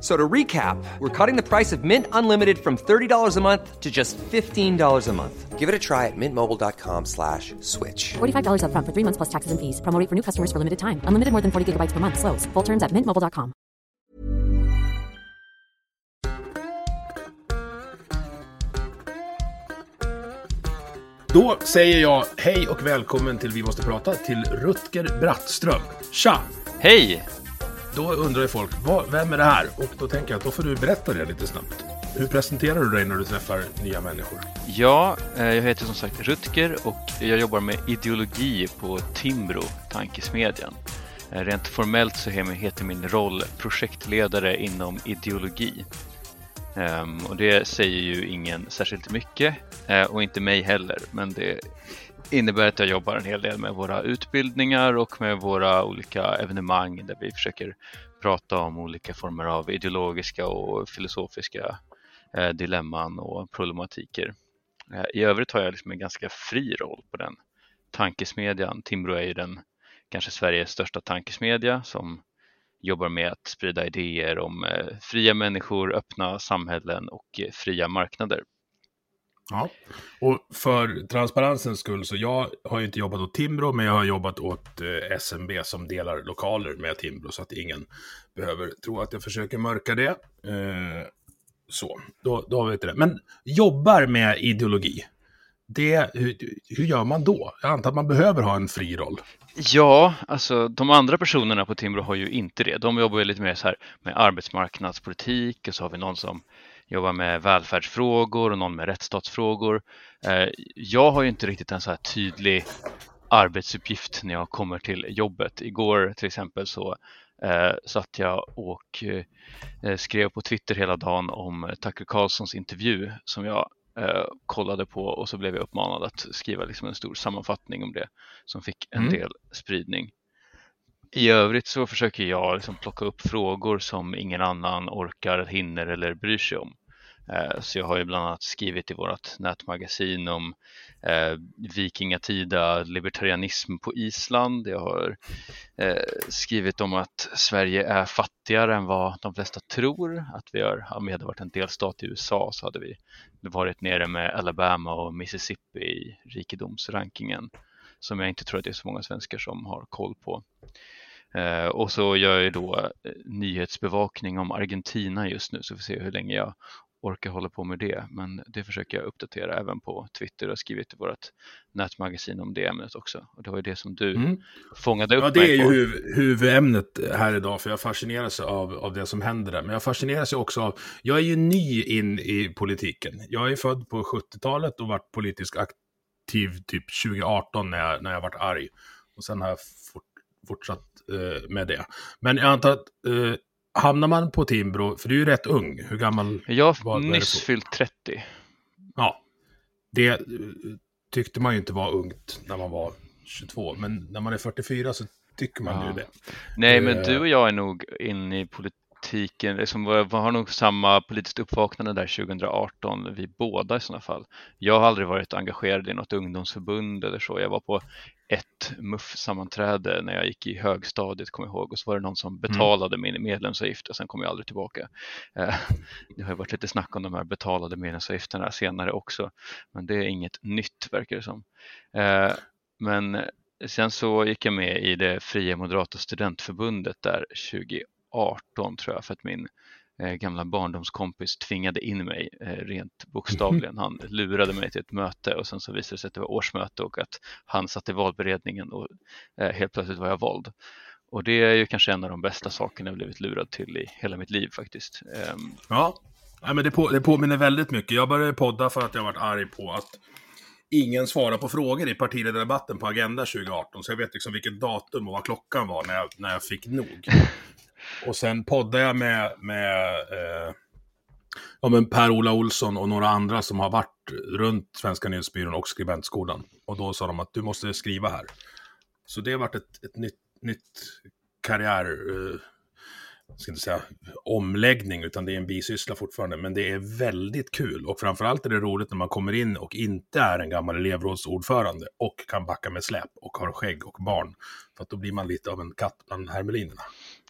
So to recap, we're cutting the price of Mint Unlimited from $30 a month to just $15 a month. Give it a try at mintmobile.com slash switch. $45 upfront for three months plus taxes and fees. Promo for new customers for limited time. Unlimited more than 40 gigabytes per month. Slows. Full terms at mintmobile.com. Då säger jag hej och välkommen till Vi måste prata till Rutger Brattström. Tja! Hej! Då undrar ju folk, vad, vem är det här? Och då tänker jag att då får du berätta det lite snabbt. Hur presenterar du dig när du träffar nya människor? Ja, eh, jag heter som sagt Rutger och jag jobbar med ideologi på Timbro, tankesmedjan. Eh, rent formellt så heter min roll projektledare inom ideologi. Ehm, och det säger ju ingen särskilt mycket eh, och inte mig heller, men det innebär att jag jobbar en hel del med våra utbildningar och med våra olika evenemang där vi försöker prata om olika former av ideologiska och filosofiska eh, dilemman och problematiker. Eh, I övrigt har jag liksom en ganska fri roll på den tankesmedjan. Timbro är ju den kanske Sveriges största tankesmedja som jobbar med att sprida idéer om eh, fria människor, öppna samhällen och eh, fria marknader. Ja. Och för transparensens skull, så jag har ju inte jobbat åt Timbro, men jag har jobbat åt eh, SMB som delar lokaler med Timbro, så att ingen behöver tro att jag försöker mörka det. Eh, så, då, då har vi det. Men jobbar med ideologi, det, hur, hur gör man då? Jag antar att man behöver ha en fri roll. Ja, alltså de andra personerna på Timbro har ju inte det. De jobbar ju lite mer så här med arbetsmarknadspolitik och så har vi någon som jobbar med välfärdsfrågor och någon med rättsstatsfrågor. Eh, Jag har ju inte riktigt en så här tydlig arbetsuppgift när jag kommer till jobbet. Igår till exempel så eh, satt jag och eh, skrev på Twitter hela dagen om Tucker Carlsons intervju som jag eh, kollade på och så blev jag uppmanad att skriva liksom en stor sammanfattning om det som fick en Mm. del spridning. I övrigt så försöker jag liksom plocka upp frågor som ingen annan orkar, hinner eller bryr sig om. Eh, så jag har ju bland annat skrivit i vårt nätmagasin om eh, vikingatida libertarianism på Island. Jag har eh, skrivit om att Sverige är fattigare än vad de flesta tror. Att vi har, om vi hade varit en delstat i USA så hade vi varit nere med Alabama och Mississippi i rikedomsrankingen som jag inte tror att det är så många svenskar som har koll på. Eh, och så gör jag då eh, nyhetsbevakning om Argentina just nu så vi får se hur länge jag orkar hålla på med det. Men det försöker jag uppdatera även på Twitter och skrivit i vårt nätmagasin om det ämnet också. Och det var ju det som du Mm. fångade upp Ja, det är ju huv, huvudämnet här idag, för jag fascineras av, av det som händer där. Men jag fascineras ju också av, jag är ju ny in i politiken. Jag är född på 70-talet och varit politiskt aktiv typ 2018 när jag, när jag varit arg. Och sen har jag fort, fortsatt eh, med det. Men jag antar att, eh, hamnar man på Timbro, för du är ju rätt ung, hur gammal? Jag vad är det nyss fyllt 30. Ja, det eh, tyckte man ju inte var ungt när man var 22, men när man är 44 så tycker man Ja. ju det. Nej, men Eh. du och jag är nog inne i politiken, liksom, vi har nog samma politiskt uppvaknande där 2018, vi båda i sådana fall. Jag har aldrig varit engagerad i något ungdomsförbund eller så. Jag var på ett MUF-sammanträde när jag gick i högstadiet, kommer jag ihåg, och så var det någon som betalade min medlemsavgift och sen kom jag aldrig tillbaka. Eh, Det har varit lite snack om de här betalade medlemsavgifterna senare också, men det är inget nytt verkar det som. Eh, Men sen så gick jag med i det fria moderata studentförbundet där 18, tror jag för att min eh, gamla barndomskompis tvingade in mig eh, rent bokstavligen. Han lurade mig till ett möte och sen så visade det sig att det var årsmöte och att han satt i valberedningen och eh, helt plötsligt var jag vald. Och det är ju kanske en av de bästa sakerna jag blivit lurad till i hela mitt liv faktiskt. Ehm. Ja, Nej, men det, på, det påminner väldigt mycket. Jag började podda för att jag varit arg på att ingen svarar på frågor i partiledardebatten på Agenda 2018, så jag vet liksom vilket datum och vad klockan var när jag, när jag fick nog. Och sen poddade jag med, med eh, ja, men Per-Ola Olsson och några andra som har varit runt Svenska nyhetsbyrån och skribentskolan. Och då sa de att du måste skriva här. Så det har varit ett, ett nytt, nytt karriär... Eh, jag ska inte säga omläggning, utan det är en bisyssla fortfarande. Men det är väldigt kul och framförallt är det roligt när man kommer in och inte är en gammal elevrådsordförande och kan backa med släp och har skägg och barn. För att då blir man lite av en katt bland hermelinerna.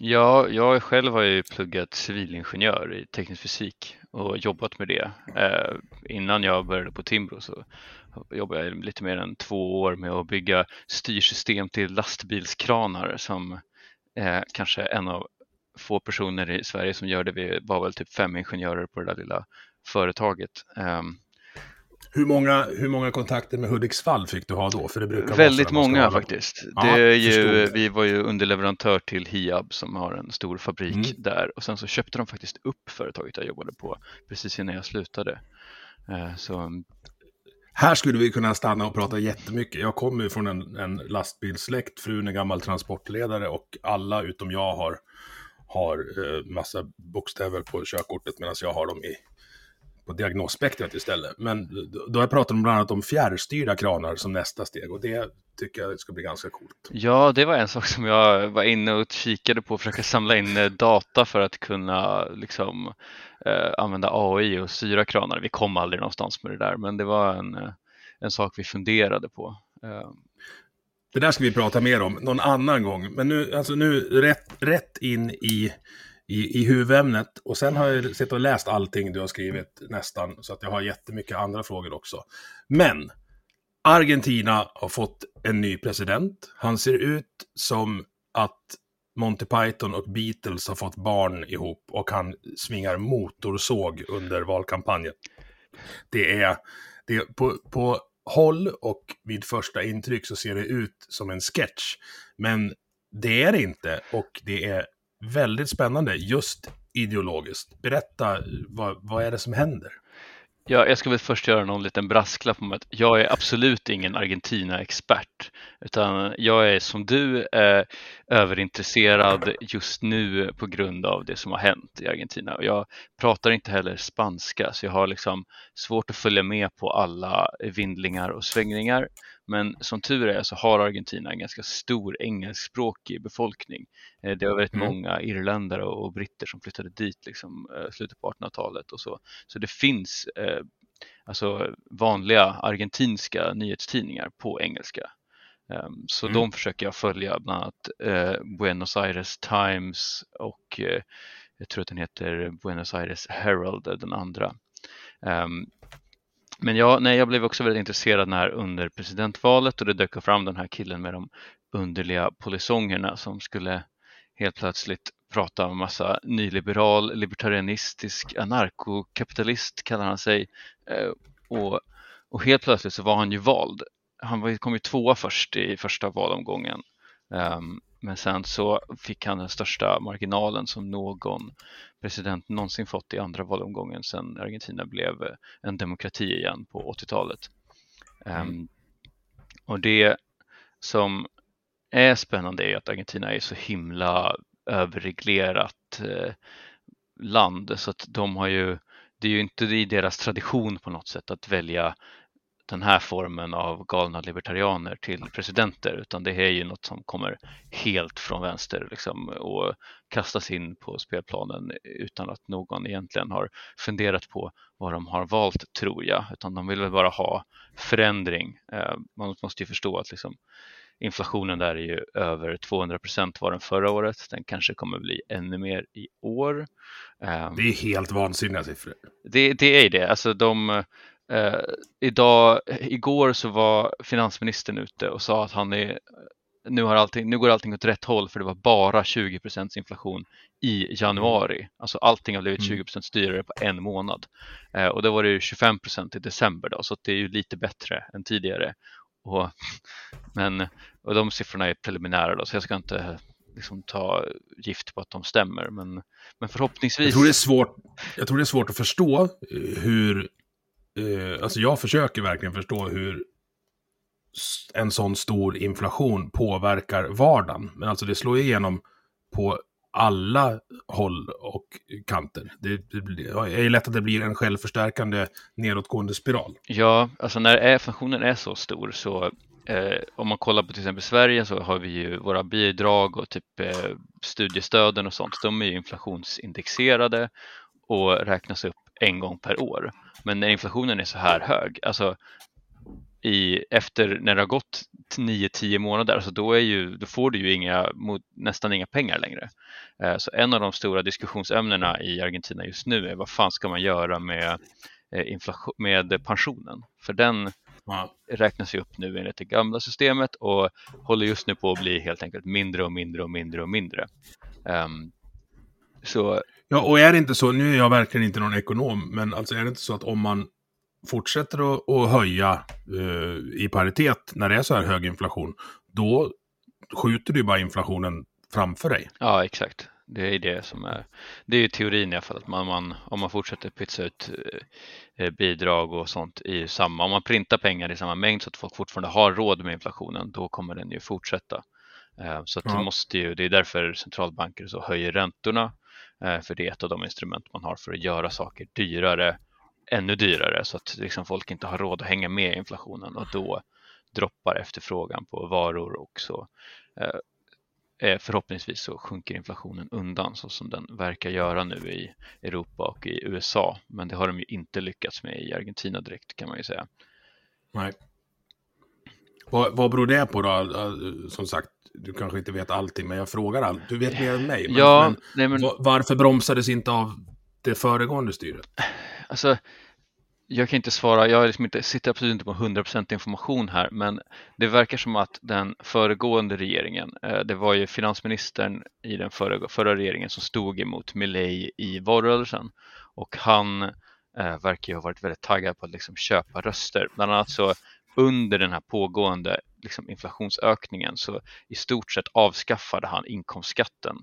Ja, jag själv har ju pluggat civilingenjör i teknisk fysik och jobbat med det. Eh, innan jag började på Timbro så jobbade jag lite mer än två år med att bygga styrsystem till lastbilskranar som eh, kanske en av få personer i Sverige som gör det. Vi var väl typ fem ingenjörer på det där lilla företaget. Um, hur många, hur många kontakter med Hudiksvall fick du ha då? För det brukar väldigt många faktiskt. Ja, det är ju, vi var ju underleverantör till Hiab som har en stor fabrik mm. där och sen så köpte de faktiskt upp företaget jag jobbade på precis innan jag slutade. Uh, så här skulle vi kunna stanna och prata jättemycket. Jag kommer ju från en, en lastbilssläkt, frun är gammal transportledare och alla utom jag har har eh, massa bokstäver på körkortet medan jag har dem i, på diagnosspektrat istället. Men då har jag pratat om bland annat om fjärrstyrda kranar som nästa steg och det tycker jag ska bli ganska coolt. Ja, det var en sak som jag var inne och kikade på, försöka samla in eh, data för att kunna liksom, eh, använda AI och styra kranar. Vi kom aldrig någonstans med det där, men det var en, eh, en sak vi funderade på. Eh, det där ska vi prata mer om någon annan gång. Men nu, alltså nu rätt, rätt in i, i, i huvudämnet. Och sen har jag sett och läst allting du har skrivit nästan. Så att jag har jättemycket andra frågor också. Men Argentina har fått en ny president. Han ser ut som att Monty Python och Beatles har fått barn ihop och han svingar motorsåg under valkampanjen. Det är, det är på, på håll och vid första intryck så ser det ut som en sketch. Men det är det inte och det är väldigt spännande just ideologiskt. Berätta, vad, vad är det som händer? Ja, jag ska väl först göra någon liten brasklapp om att jag är absolut ingen Argentina-expert, utan jag är som du eh, överintresserad just nu på grund av det som har hänt i Argentina. Och jag pratar inte heller spanska, så jag har liksom svårt att följa med på alla vindlingar och svängningar. Men som tur är så har Argentina en ganska stor engelskspråkig befolkning. Eh, det var väldigt mm. många irländare och britter som flyttade dit liksom, eh, slutet på 1800-talet och så. Så det finns eh, alltså vanliga argentinska nyhetstidningar på engelska. Um, så mm. de försöker jag följa, bland annat eh, Buenos Aires Times och eh, jag tror att den heter Buenos Aires Herald, den andra. Um, men jag, nej, jag blev också väldigt intresserad när under presidentvalet och det dök fram den här killen med de underliga polisongerna som skulle helt plötsligt prata om massa nyliberal, libertarianistisk, anarkokapitalist kallar han sig. Eh, och, och helt plötsligt så var han ju vald. Han kom ju tvåa först i första valomgången. Um, men sen så fick han den största marginalen som någon president någonsin fått i andra valomgången sedan Argentina blev eh, en demokrati igen på 80-talet. Mm. Um, och det som är spännande är att Argentina är så himla överreglerat eh, land så att de har ju, det är ju inte i deras tradition på något sätt att välja den här formen av galna libertarianer till presidenter utan det är ju något som kommer helt från vänster liksom, och kastas in på spelplanen utan att någon egentligen har funderat på vad de har valt tror jag utan de vill väl bara ha förändring. Eh, man måste ju förstå att liksom, inflationen där är ju över 200 procent var den förra året. Den kanske kommer bli ännu mer i år. Det är helt vansinniga siffror. Det, det är det. Alltså de, Eh, idag, igår så var finansministern ute och sa att han är, nu, har allting, nu går allting åt rätt håll för det var bara 20% inflation i januari. Alltså allting har blivit 20 mm. dyrare på en månad. Eh, och då var det ju 25% i december då, så det är ju lite bättre än tidigare. Och, men, och de siffrorna är preliminära då, så jag ska inte liksom ta gift på att de stämmer. Men, men förhoppningsvis... Jag tror, det är svårt, jag tror det är svårt att förstå hur eh, alltså jag försöker verkligen förstå hur en sån stor inflation påverkar vardagen. Men alltså det slår igenom på alla håll och kanter. Det, det, det är lätt att det blir en självförstärkande nedåtgående spiral. Ja, alltså när funktionen är så stor så eh, om man kollar på till exempel Sverige så har vi ju våra bidrag och typ eh, studiestöden och sånt. De är ju inflationsindexerade och räknas upp en gång per år. Men när inflationen är så här hög, alltså i, efter när det har gått 9-10 månader, alltså då, är ju, då får du ju inga, nästan inga pengar längre. Eh, så en av de stora diskussionsämnena i Argentina just nu är vad fan ska man göra med, eh, inflation, med pensionen? För den räknas ju upp nu enligt det gamla systemet och håller just nu på att bli helt enkelt mindre och mindre och mindre och mindre. Um, så... Ja, och är det inte så, nu är jag verkligen inte någon ekonom, men alltså är det inte så att om man fortsätter att, att höja uh, i paritet när det är så här hög inflation, då skjuter du bara inflationen framför dig. Ja, exakt. Det är det som är, det är teorin i alla fall, att man, man, om man fortsätter pytsa ut eh, bidrag och sånt i samma, om man printar pengar i samma mängd så att folk fortfarande har råd med inflationen, då kommer den ju fortsätta. Eh, så att ja. det måste ju, det är därför centralbanker så höjer räntorna, eh, Eh, för det är ett av de instrument man har för att göra saker dyrare, ännu dyrare, så att liksom folk inte har råd att hänga med i inflationen och då droppar efterfrågan på varor och så eh, eh, förhoppningsvis så sjunker inflationen undan så som den verkar göra nu i Europa och i USA. Men det har de ju inte lyckats med i Argentina direkt kan man ju säga. Nej. Vad, vad beror det på då? Som sagt, du kanske inte vet allting, men jag frågar allt. Du vet mer än mig. Men, ja, men, nej, men... Varför bromsades inte av det föregående styret? Alltså, jag kan inte svara, jag liksom inte, sitter absolut inte på 100% information här, men det verkar som att den föregående regeringen, eh, det var ju finansministern i den förra, förra regeringen som stod emot Milley i valrörelsen och han eh, verkar ju ha varit väldigt taggad på att liksom köpa röster. Bland annat så under den här pågående liksom inflationsökningen så i stort sett avskaffade han inkomstskatten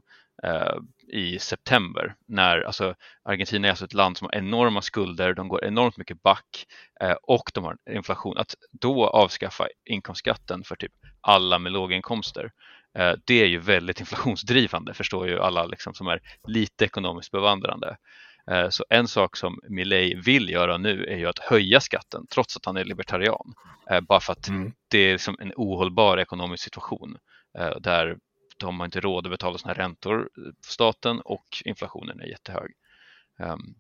eh, i september när alltså Argentina är alltså ett land som har enorma skulder, de går enormt mycket back eh, och de har inflation. Att då avskaffa inkomstskatten för typ alla med låga inkomster eh, det är ju väldigt inflationsdrivande förstår ju alla liksom, som är lite ekonomiskt bevandrade. Eh, så en sak som Milley vill göra nu är ju att höja skatten trots att han är libertarian. Eh, bara för att mm. det är liksom en ohållbar ekonomisk situation eh, där de har inte råd att betala sina räntor för staten och inflationen är jättehög. Ehm,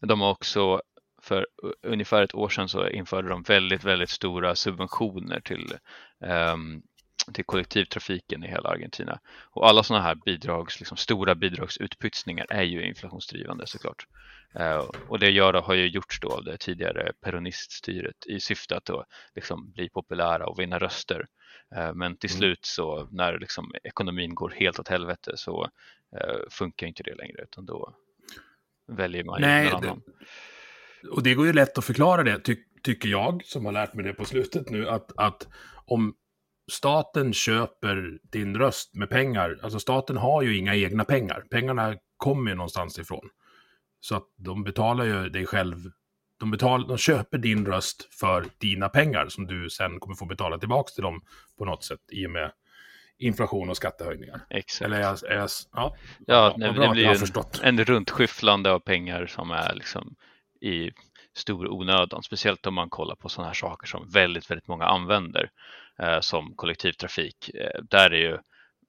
de har också för ungefär ett år sedan så införde de väldigt, väldigt stora subventioner till, um, till kollektivtrafiken i hela Argentina. Och alla sådana här bidrags, liksom stora bidragsutpytsningar är ju inflationsdrivande såklart. Uh, och det gör, har ju gjorts då av det tidigare peroniststyret i syfte att då liksom bli populära och vinna röster. Eh, men till mm. slut så när liksom ekonomin går helt åt helvete så eh, funkar inte det längre utan då väljer man Nej, någon annan. Det, och det går ju lätt att förklara det, ty, tycker jag, som har lärt mig det på slutet nu, att, att om staten köper din röst med pengar, alltså staten har ju inga egna pengar, pengarna kommer ju någonstans ifrån. Så att de betalar ju dig själv de, betal, de köper din röst för dina pengar som du sen kommer få betala tillbaka till dem på något sätt i och med inflation och skattehöjningar. Exakt. Eller jag, är jag, ja, ja det, det blir en, en runtskyfflande av pengar som är liksom i stor onödan, speciellt om man kollar på sådana här saker som väldigt, väldigt många använder eh, som kollektivtrafik. Eh, där är ju,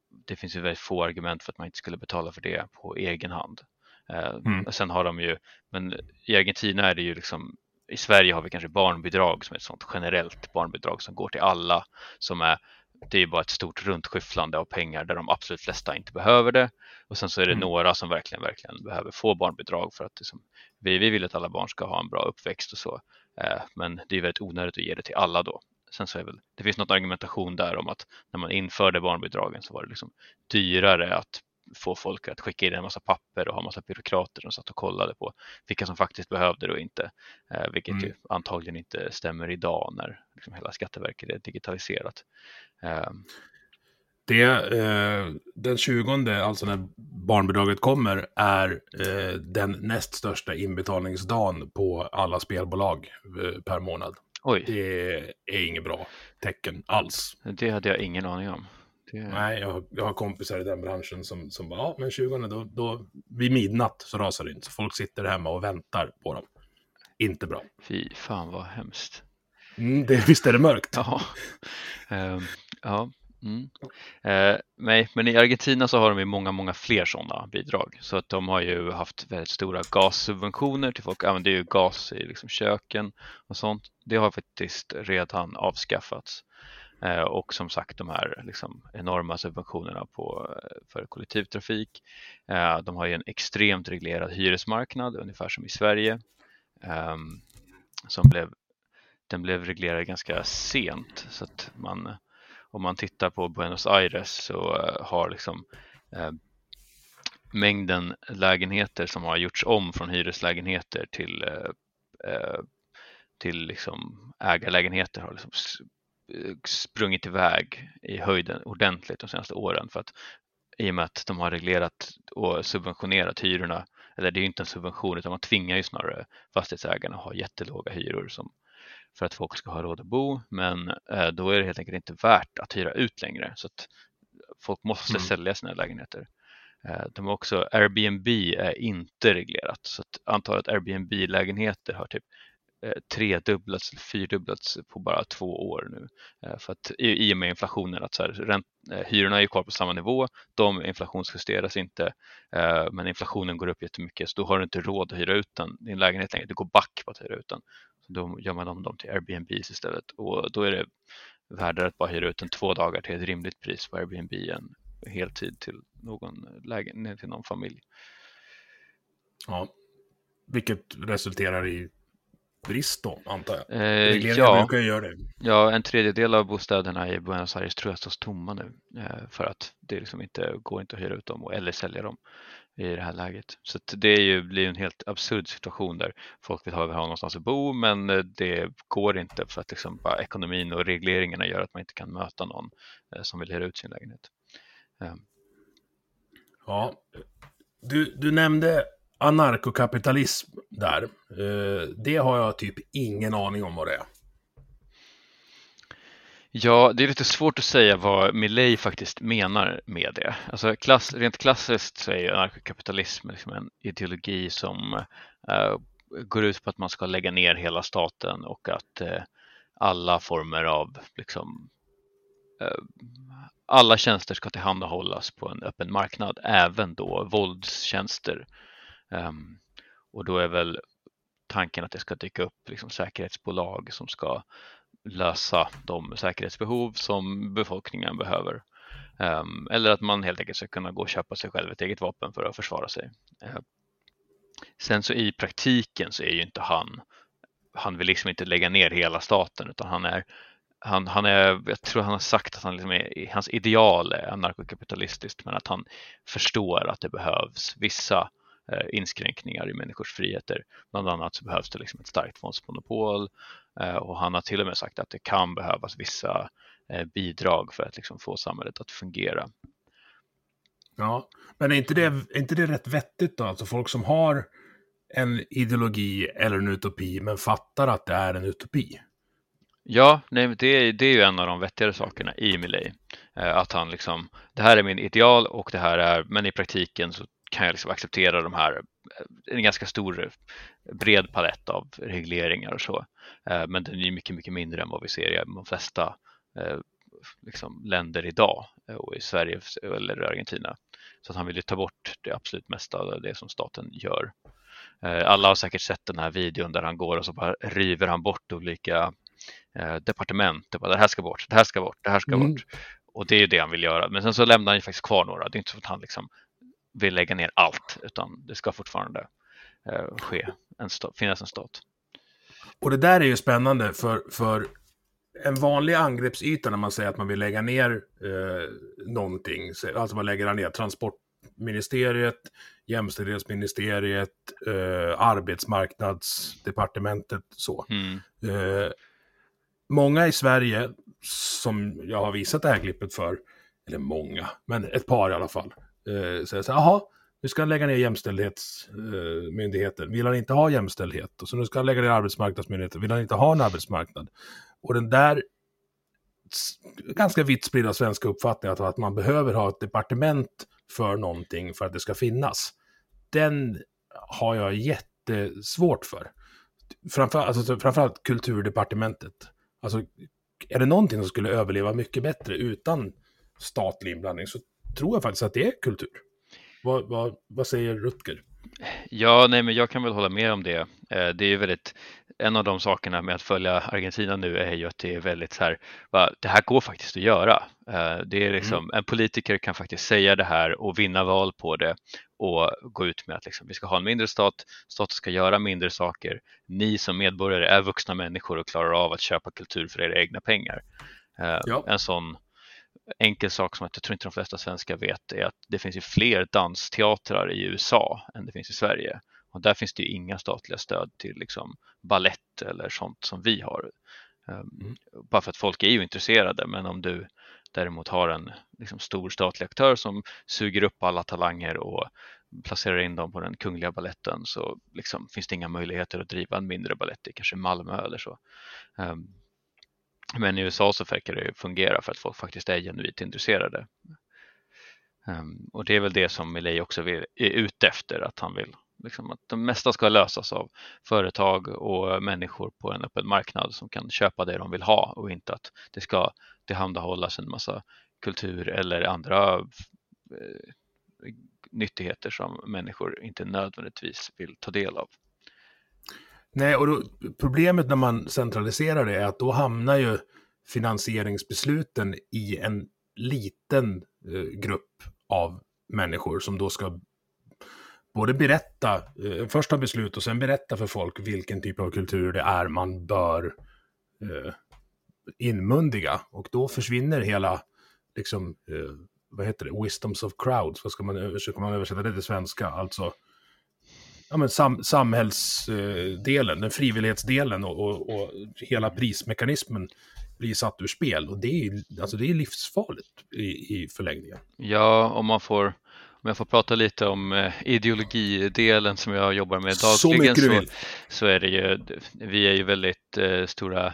det finns ju väldigt få argument för att man inte skulle betala för det på egen hand. Eh, mm. Sen har de ju, men i Argentina är det ju liksom i Sverige har vi kanske barnbidrag som är ett sånt generellt barnbidrag som går till alla som är det är bara ett stort runtskyfflande av pengar där de absolut flesta inte behöver det och sen så är det mm. några som verkligen, verkligen behöver få barnbidrag för att liksom, vi, vi vill att alla barn ska ha en bra uppväxt och så. Eh, men det är väldigt onödigt att ge det till alla då. Sen så är väl, det finns något argumentation där om att när man införde barnbidragen så var det liksom dyrare att få folk att skicka in en massa papper och ha massa byråkrater som satt och kollade på vilka som faktiskt behövde det och inte. Eh, vilket mm. ju antagligen inte stämmer idag när liksom hela Skatteverket är digitaliserat. Eh. Det, eh, den 20, alltså när barnbidraget kommer, är eh, den näst största inbetalningsdagen på alla spelbolag eh, per månad. Oj. Det är inget bra tecken alls. Det hade jag ingen aning om. Det... Nej, jag har, jag har kompisar i den branschen som, som bara, ja men 20 då, då vid midnatt så rasar det in. Så folk sitter hemma och väntar på dem. Inte bra. Fy fan vad hemskt. Mm, det, visst är det mörkt? Ja. um, ja. Mm. Eh, nej, men i Argentina så har de ju många, många fler sådana bidrag. Så att de har ju haft väldigt stora gassubventioner till folk använder ju gas i liksom köken och sånt. Det har faktiskt redan avskaffats. Eh, och som sagt de här liksom, enorma subventionerna på, eh, för kollektivtrafik. Eh, de har ju en extremt reglerad hyresmarknad, ungefär som i Sverige. Ehm, som blev, den blev reglerad ganska sent så att man om man tittar på Buenos Aires så har liksom mängden lägenheter som har gjorts om från hyreslägenheter till, till liksom ägarlägenheter har liksom sprungit iväg i höjden ordentligt de senaste åren för att i och med att de har reglerat och subventionerat hyrorna, eller det är ju inte en subvention utan man tvingar ju snarare fastighetsägarna att ha jättelåga hyror som, för att folk ska ha råd att bo, men eh, då är det helt enkelt inte värt att hyra ut längre så att folk måste mm. sälja sina lägenheter. Eh, de har också Airbnb är inte reglerat så att antalet Airbnb-lägenheter har typ Eh, tredubblats tredubblats, fyrdubblats på bara två år nu. Eh, för att i, och med inflationen, att så här, ränt, eh, hyrorna är ju kvar på samma nivå, de inflationsjusteras inte, men inflationen går upp jättemycket så då har du inte råd att hyra ut den, din lägenhet längre, du går back på att hyra ut den. Så då gör man om dem till Airbnb istället och då är det värdare att bara hyra ut den två dagar till ett rimligt pris på Airbnb än heltid till någon, lägenhet till någon familj. Ja, vilket resulterar i brist då, antar jag? Eh, ja, brukar göra det. Ja, en tredjedel av bostäderna i Buenos Aires tror jag står tomma nu eh, för att det liksom inte går inte att hyra ut dem eller sälja dem i det här läget. Så det är ju, blir en helt absurd situation där folk vill ha, ha någonstans att bo men eh, det går inte för att liksom bara ekonomin och regleringarna gör att man inte kan möta någon eh, som vill hyra ut sin lägenhet. Eh. Ja, du, du nämnde anarkokapitalism där. Eh, det har jag typ ingen aning om vad det är. Ja, det är lite svårt att säga vad Milley faktiskt menar med det. Alltså klass, rent klassiskt så är ju anarkokapitalism liksom en ideologi som uh, går ut på att man ska lägga ner hela staten och att uh, alla former av liksom, uh, alla tjänster ska tillhandahållas på en öppen marknad, även då våldstjänster Um, och då är väl tanken att det ska dyka upp liksom säkerhetsbolag som ska lösa de säkerhetsbehov som befolkningen behöver. Um, eller att man helt enkelt ska kunna gå och köpa sig själv ett eget vapen för att försvara sig. Uh, sen så i praktiken så är ju inte han, han vill liksom inte lägga ner hela staten utan han är han, han är, jag tror han har sagt att han liksom är, hans ideal är anarkokapitalistiskt men att han förstår att det behövs vissa inskränkningar i människors friheter. Bland annat så behövs det liksom ett starkt fondsmonopol eh, och han har till och med sagt att det kan behövas vissa eh, bidrag för att liksom få samhället att fungera. Ja, men är inte det, är inte det rätt vettigt då? Alltså folk som har en ideologi eller en utopi men fattar att det är en utopi. Ja, nej, det, det är ju en av de vettigare sakerna i Milley. Att han liksom, det här är min ideal och det här är, men i praktiken så kan jag liksom acceptera de här, en ganska stor bred palett av regleringar och så. Eh, men den är mycket, mycket mindre än vad vi ser i de flesta eh, liksom, länder idag eh, och i Sverige eller Argentina. Så att han vill ju ta bort det absolut mesta av det som staten gör. Alla har säkert sett den här videon där han går och så bara river han bort olika departement. Det, bara, det här ska bort, det här ska bort, det här ska mm. bort. Och det är det han vill göra. Men sen så lämnar han ju faktiskt kvar några. Det är inte så att han liksom vill lägga ner allt utan det ska fortfarande eh, ske, en finnas en stat. Och det där är ju spännande för, för en vanlig angreppsyta när man säger att man vill lägga ner eh, någonting, alltså man lägger ner transportministeriet, jämställdhetsministeriet, eh, arbetsmarknadsdepartementet så. Mm. Eh, många i Sverige, som jag har visat det här klippet för, eller många, men ett par i alla fall, eh, säger så här, jaha, nu ska han lägga ner jämställdhetsmyndigheten. Eh, Vill han inte ha jämställdhet? Och så nu ska han lägga ner arbetsmarknadsmyndigheten. Vill han inte ha en arbetsmarknad? Och den där ganska vitt spridda svenska uppfattningen att man behöver ha ett departement för någonting för att det ska finnas. Den har jag jättesvårt för. Framför, alltså, framförallt kulturdepartementet. Alltså, är det någonting som skulle överleva mycket bättre utan statlig inblandning så tror jag faktiskt att det är kultur. Vad, vad, vad säger Rutger? Ja, nej, men jag kan väl hålla med om det. Eh, det är väldigt, en av de sakerna med att följa Argentina nu är ju att det är väldigt så här, va, det här går faktiskt att göra. Eh, det är liksom, mm. en politiker kan faktiskt säga det här och vinna val på det och gå ut med att liksom, vi ska ha en mindre stat, staten ska göra mindre saker. Ni som medborgare är vuxna människor och klarar av att köpa kultur för era egna pengar. Eh, ja. En sån enkel sak som jag tror inte de flesta svenskar vet är att det finns ju fler dansteatrar i USA än det finns i Sverige. Och där finns det ju inga statliga stöd till liksom ballett eller sånt som vi har. Ehm, mm. Bara för att folk är ju intresserade, men om du däremot har en liksom, stor statlig aktör som suger upp alla talanger och placerar in dem på den kungliga balletten så liksom, finns det inga möjligheter att driva en mindre ballett i kanske Malmö eller så. Men i USA så verkar det fungera för att folk faktiskt är genuint intresserade. Um, och det är väl det som Milei också vill, är ute efter, att han vill liksom att det mesta ska lösas av företag och människor på en öppen marknad som kan köpa det de vill ha och inte att det ska tillhandahållas en massa kultur eller andra eh, nyttigheter som människor inte nödvändigtvis vill ta del av. Nej, och då, problemet när man centraliserar det är att då hamnar ju finansieringsbesluten i en liten eh, grupp av människor som då ska både berätta, eh, först ta beslut och sen berätta för folk vilken typ av kultur det är man bör eh, inmundiga. Och då försvinner hela, liksom, eh, vad heter det, wisdoms of crowds, vad ska man, översätta, man översätta det till svenska? Alltså, ja, men sam, samhällsdelen, den frivillighetsdelen och, och, och, hela prismekanismen blir satt ur spel. Och det är, alltså det är livsfarligt i, i förlängningen. Ja, om man får om jag får prata lite om eh, ideologidelen som jag jobbar med dagligen så, så, så, är det ju, vi är ju väldigt eh, stora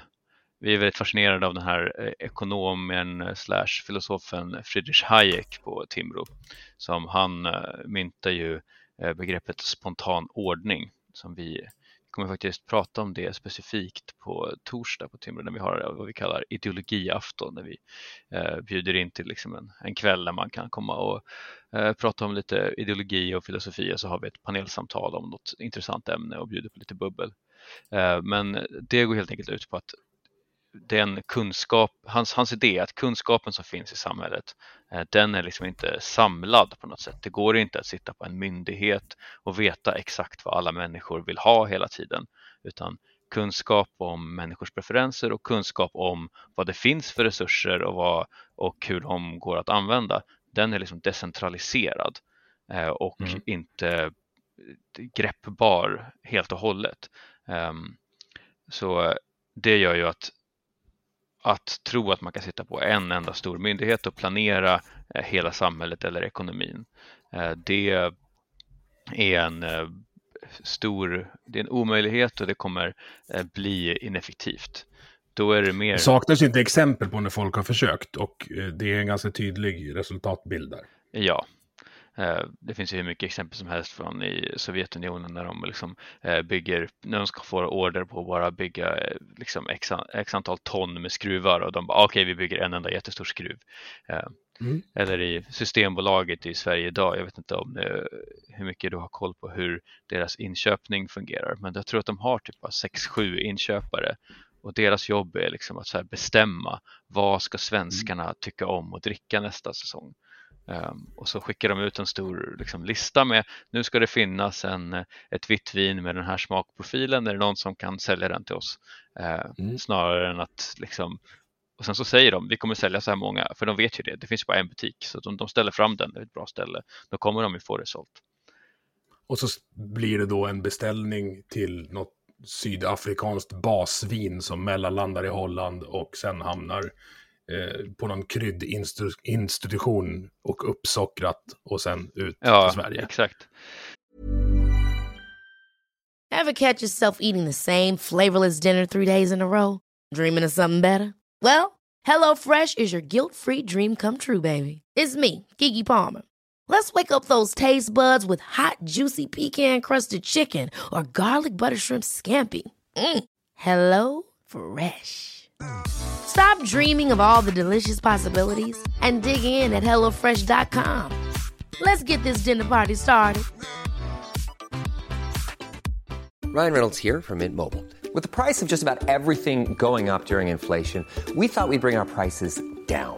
vi är väldigt fascinerade av den här eh, ekonomen eh, slash filosofen Friedrich Hayek på Timbro. Som han eh, myntar ju Eh, begreppet spontan ordning som vi kommer faktiskt prata om det specifikt på torsdag på Timbro när vi har vad vi kallar ideologiafton när vi eh, bjuder in till liksom en, en kväll där man kan komma och eh, prata om lite ideologi och filosofi och så har vi ett panelsamtal om något intressant ämne och bjuder på lite bubbel. Eh, men det går helt enkelt ut på att den kunskap, hans, hans idé att kunskapen som finns i samhället, eh, den är liksom inte samlad på något sätt. Det går inte att sitta på en myndighet och veta exakt vad alla människor vill ha hela tiden, utan kunskap om människors preferenser och kunskap om vad det finns för resurser och, vad, och hur de går att använda, den är liksom decentraliserad eh, och mm. inte greppbar helt och hållet. Um, så det gör ju att att tro att man kan sitta på en enda stor myndighet och planera eh, hela samhället eller ekonomin. Eh, det är en eh, stor, det är en omöjlighet och det kommer bli ineffektivt. Då är det mer... Det saknas inte exempel på när folk har försökt och det är en ganska tydlig resultatbild där. Ja, det finns ju hur mycket exempel som helst från i Sovjetunionen när de liksom eh, bygger, när de ska få order på att bara bygga eh, liksom x, x antal ton med skruvar och de bara okej okay, vi bygger en enda jättestor skruv. Mm. Eller i Systembolaget i Sverige idag, jag vet inte om det, hur mycket du har koll på hur deras inköpning fungerar, men jag tror att de har typ 6-7 inköpare och deras jobb är liksom att bestämma vad ska svenskarna tycka om att dricka nästa säsong. Um, och så skickar de ut en stor liksom, lista med nu ska det finnas en, ett vitt vin med den här smakprofilen, är det någon som kan sälja den till oss? Uh, mm. Snarare än att liksom, och sen så säger de vi kommer sälja så här många, för de vet ju det, det finns bara en butik så de, de ställer fram den, det är ett bra ställe, då kommer de ju få det sålt. Och så blir det då en beställning till något sydafrikanskt basvin som mellanlandar i Holland och sen hamnar eh, på någon kryddinstitution och uppsockrat och sen ut Ja, till Sverige. exakt. Ever catch yourself eating the same flavorless dinner three days in a row? Dreaming of something better? Well, HelloFresh is your guilt-free dream come true, baby. It's me, Kiki Palmer. Let's wake up those taste buds with hot, juicy pecan-crusted chicken or garlic butter shrimp scampi. Mm. Hello Fresh. Stop dreaming of all the delicious possibilities and dig in at hellofresh.com. Let's get this dinner party started. Ryan Reynolds here from Mint Mobile. With the price of just about everything going up during inflation, we thought we'd bring our prices down.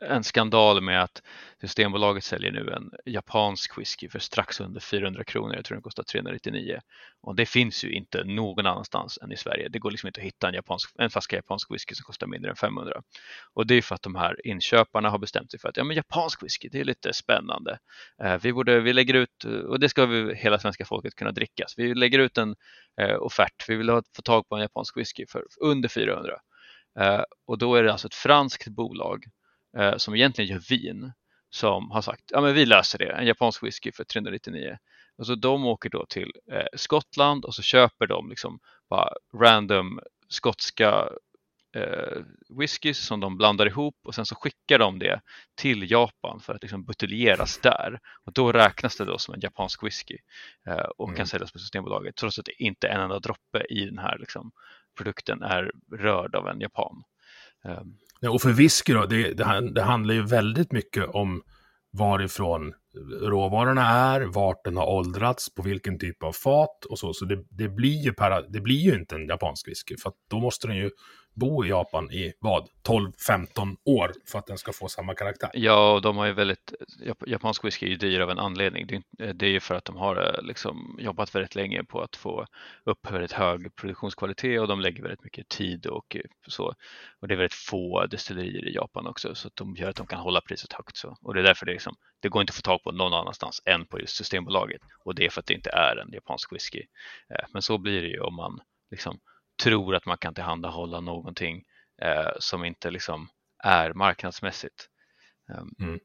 en skandal med att Systembolaget säljer nu en japansk whisky för strax under 400 kronor. Jag tror den kostar 399 och det finns ju inte någon annanstans än i Sverige. Det går liksom inte att hitta en, japansk, en flaska japansk whisky som kostar mindre än 500 och det är för att de här inköparna har bestämt sig för att ja, men japansk whisky, det är lite spännande. Eh, vi, borde, vi lägger ut, och det ska vi, hela svenska folket kunna dricka, så vi lägger ut en eh, offert. Vi vill ha, få tag på en japansk whisky för under 400 eh, och då är det alltså ett franskt bolag eh, som egentligen gör vin som har sagt ja men vi löser det, en japansk whisky för 399. Och så de åker då till eh, Skottland och så köper de liksom bara random skotska eh, whiskys som de blandar ihop och sen så skickar de det till Japan för att liksom buteljeras där. Och då räknas det då som en japansk whisky eh, och kan Mm. säljas på Systembolaget trots att det inte en enda droppe i den här liksom, produkten är rörd av en japan. Och för whisky då, det, det, det handlar ju väldigt mycket om varifrån råvarorna är, vart den har åldrats, på vilken typ av fat och så. Så det, det, blir, ju para, det blir ju inte en japansk whisky, för att då måste den ju bo i Japan i vad? 12-15 år för att den ska få samma karaktär. Ja, och de har ju väldigt, japansk whisky är ju dyr av en anledning. Det är, ju eh, för att de har eh, liksom jobbat väldigt länge på att få upp väldigt hög produktionskvalitet och de lägger väldigt mycket tid och eh, så. Och det är väldigt få destillerier i Japan också så att de gör att de kan hålla priset högt. Så. Och det är därför det, liksom, det går inte att få tag på någon annanstans än på just Systembolaget. Och det är för att det inte är en japansk whisky. Men så blir det ju om man liksom tror att man kan tillhandahålla någonting eh, som inte liksom är marknadsmässigt. Ehm, Mm.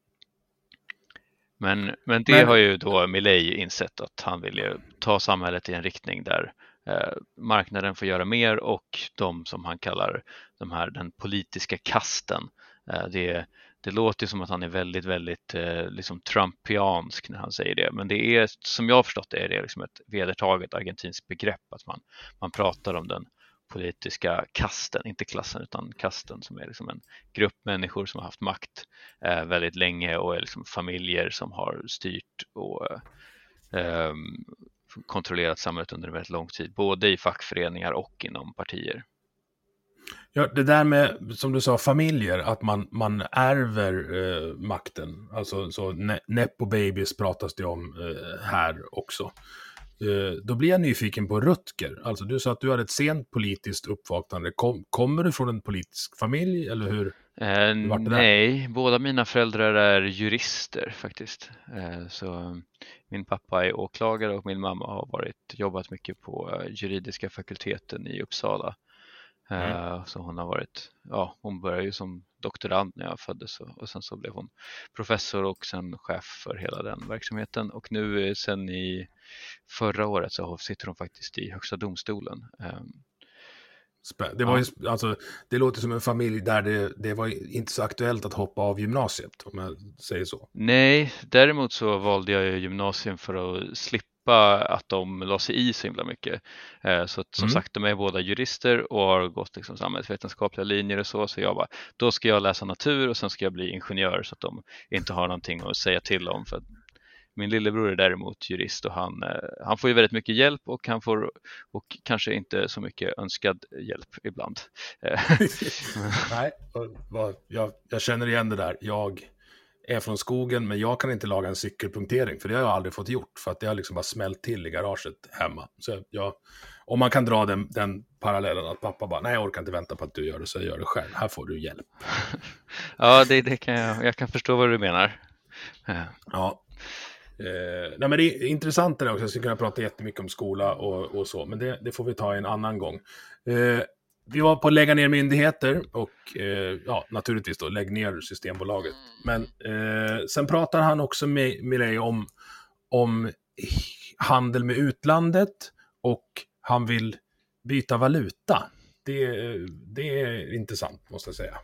Men, men det Men- har ju då Milley insett att han vill ju ta samhället i en riktning där eh, marknaden får göra mer och de som han kallar de här, den politiska kasten. Eh, det, det låter som att han är väldigt, väldigt eh, liksom trumpiansk när han säger det, men det är som jag har förstått det är det liksom ett vedertaget argentinskt begrepp att man, man pratar om den politiska kasten, inte klassen utan kasten som är liksom en grupp människor som har haft makt eh, väldigt länge och är liksom familjer som har styrt och eh, kontrollerat samhället under en väldigt lång tid, både i fackföreningar och inom partier. Ja, det där med, som du sa, familjer, att man, man ärver eh, makten. Alltså, så ne Nepo babies pratas det om eh, här också. Eh, då blir jag nyfiken på Rutger. Alltså, du sa att du hade ett sent politiskt uppvaknande. Kom, kommer du från en politisk familj, eller hur? Eh, nej, båda mina föräldrar är jurister faktiskt. Eh, så min pappa är åklagare och min mamma har varit, jobbat mycket på eh, juridiska fakulteten i Uppsala. Eh, Så hon har varit, ja hon började ju som doktorand när jag föddes och, sen så blev hon professor och sen chef för hela den verksamheten och nu eh, sen i förra året så sitter hon faktiskt i Högsta domstolen. Eh, Spä- Det, var ju, alltså, det låter som en familj där det, det var inte så aktuellt att hoppa av gymnasiet, om jag säger så. Nej, däremot så valde jag gymnasium för att slippa att de la sig i så himla mycket. Eh, Så att, som Mm. sagt, de är båda jurister och har gått liksom samhällsvetenskapliga linjer och så, så jag bara, då ska jag läsa natur och sen ska jag bli ingenjör så att de inte har någonting att säga till om. För Min lillebror är däremot jurist och han, eh, han får ju väldigt mycket hjälp och han får och kanske inte så mycket önskad hjälp ibland. Eh, Nej, jag, jag känner igen det där. Jag är från skogen, men jag kan inte laga en cykelpunktering, för det har jag aldrig fått gjort, för att det har liksom bara smält till i garaget hemma. Så jag, om man kan dra den, den parallellen att pappa bara, nej jag orkar inte vänta på att du gör det, så jag gör det själv. Här får du hjälp. ja, det, det kan jag, jag kan förstå vad du menar. Ja. Eh, nej, men det är intressant det där också, jag skulle kunna prata jättemycket om skola och, och så, men det, det, får vi ta en annan gång. Eh, vi var på att lägga ner myndigheter och eh, ja, naturligtvis då lägg ner Systembolaget. Men eh, sen pratar han också med, Milei om, om handel med utlandet och han vill byta valuta. Det, eh, det är intressant måste jag säga.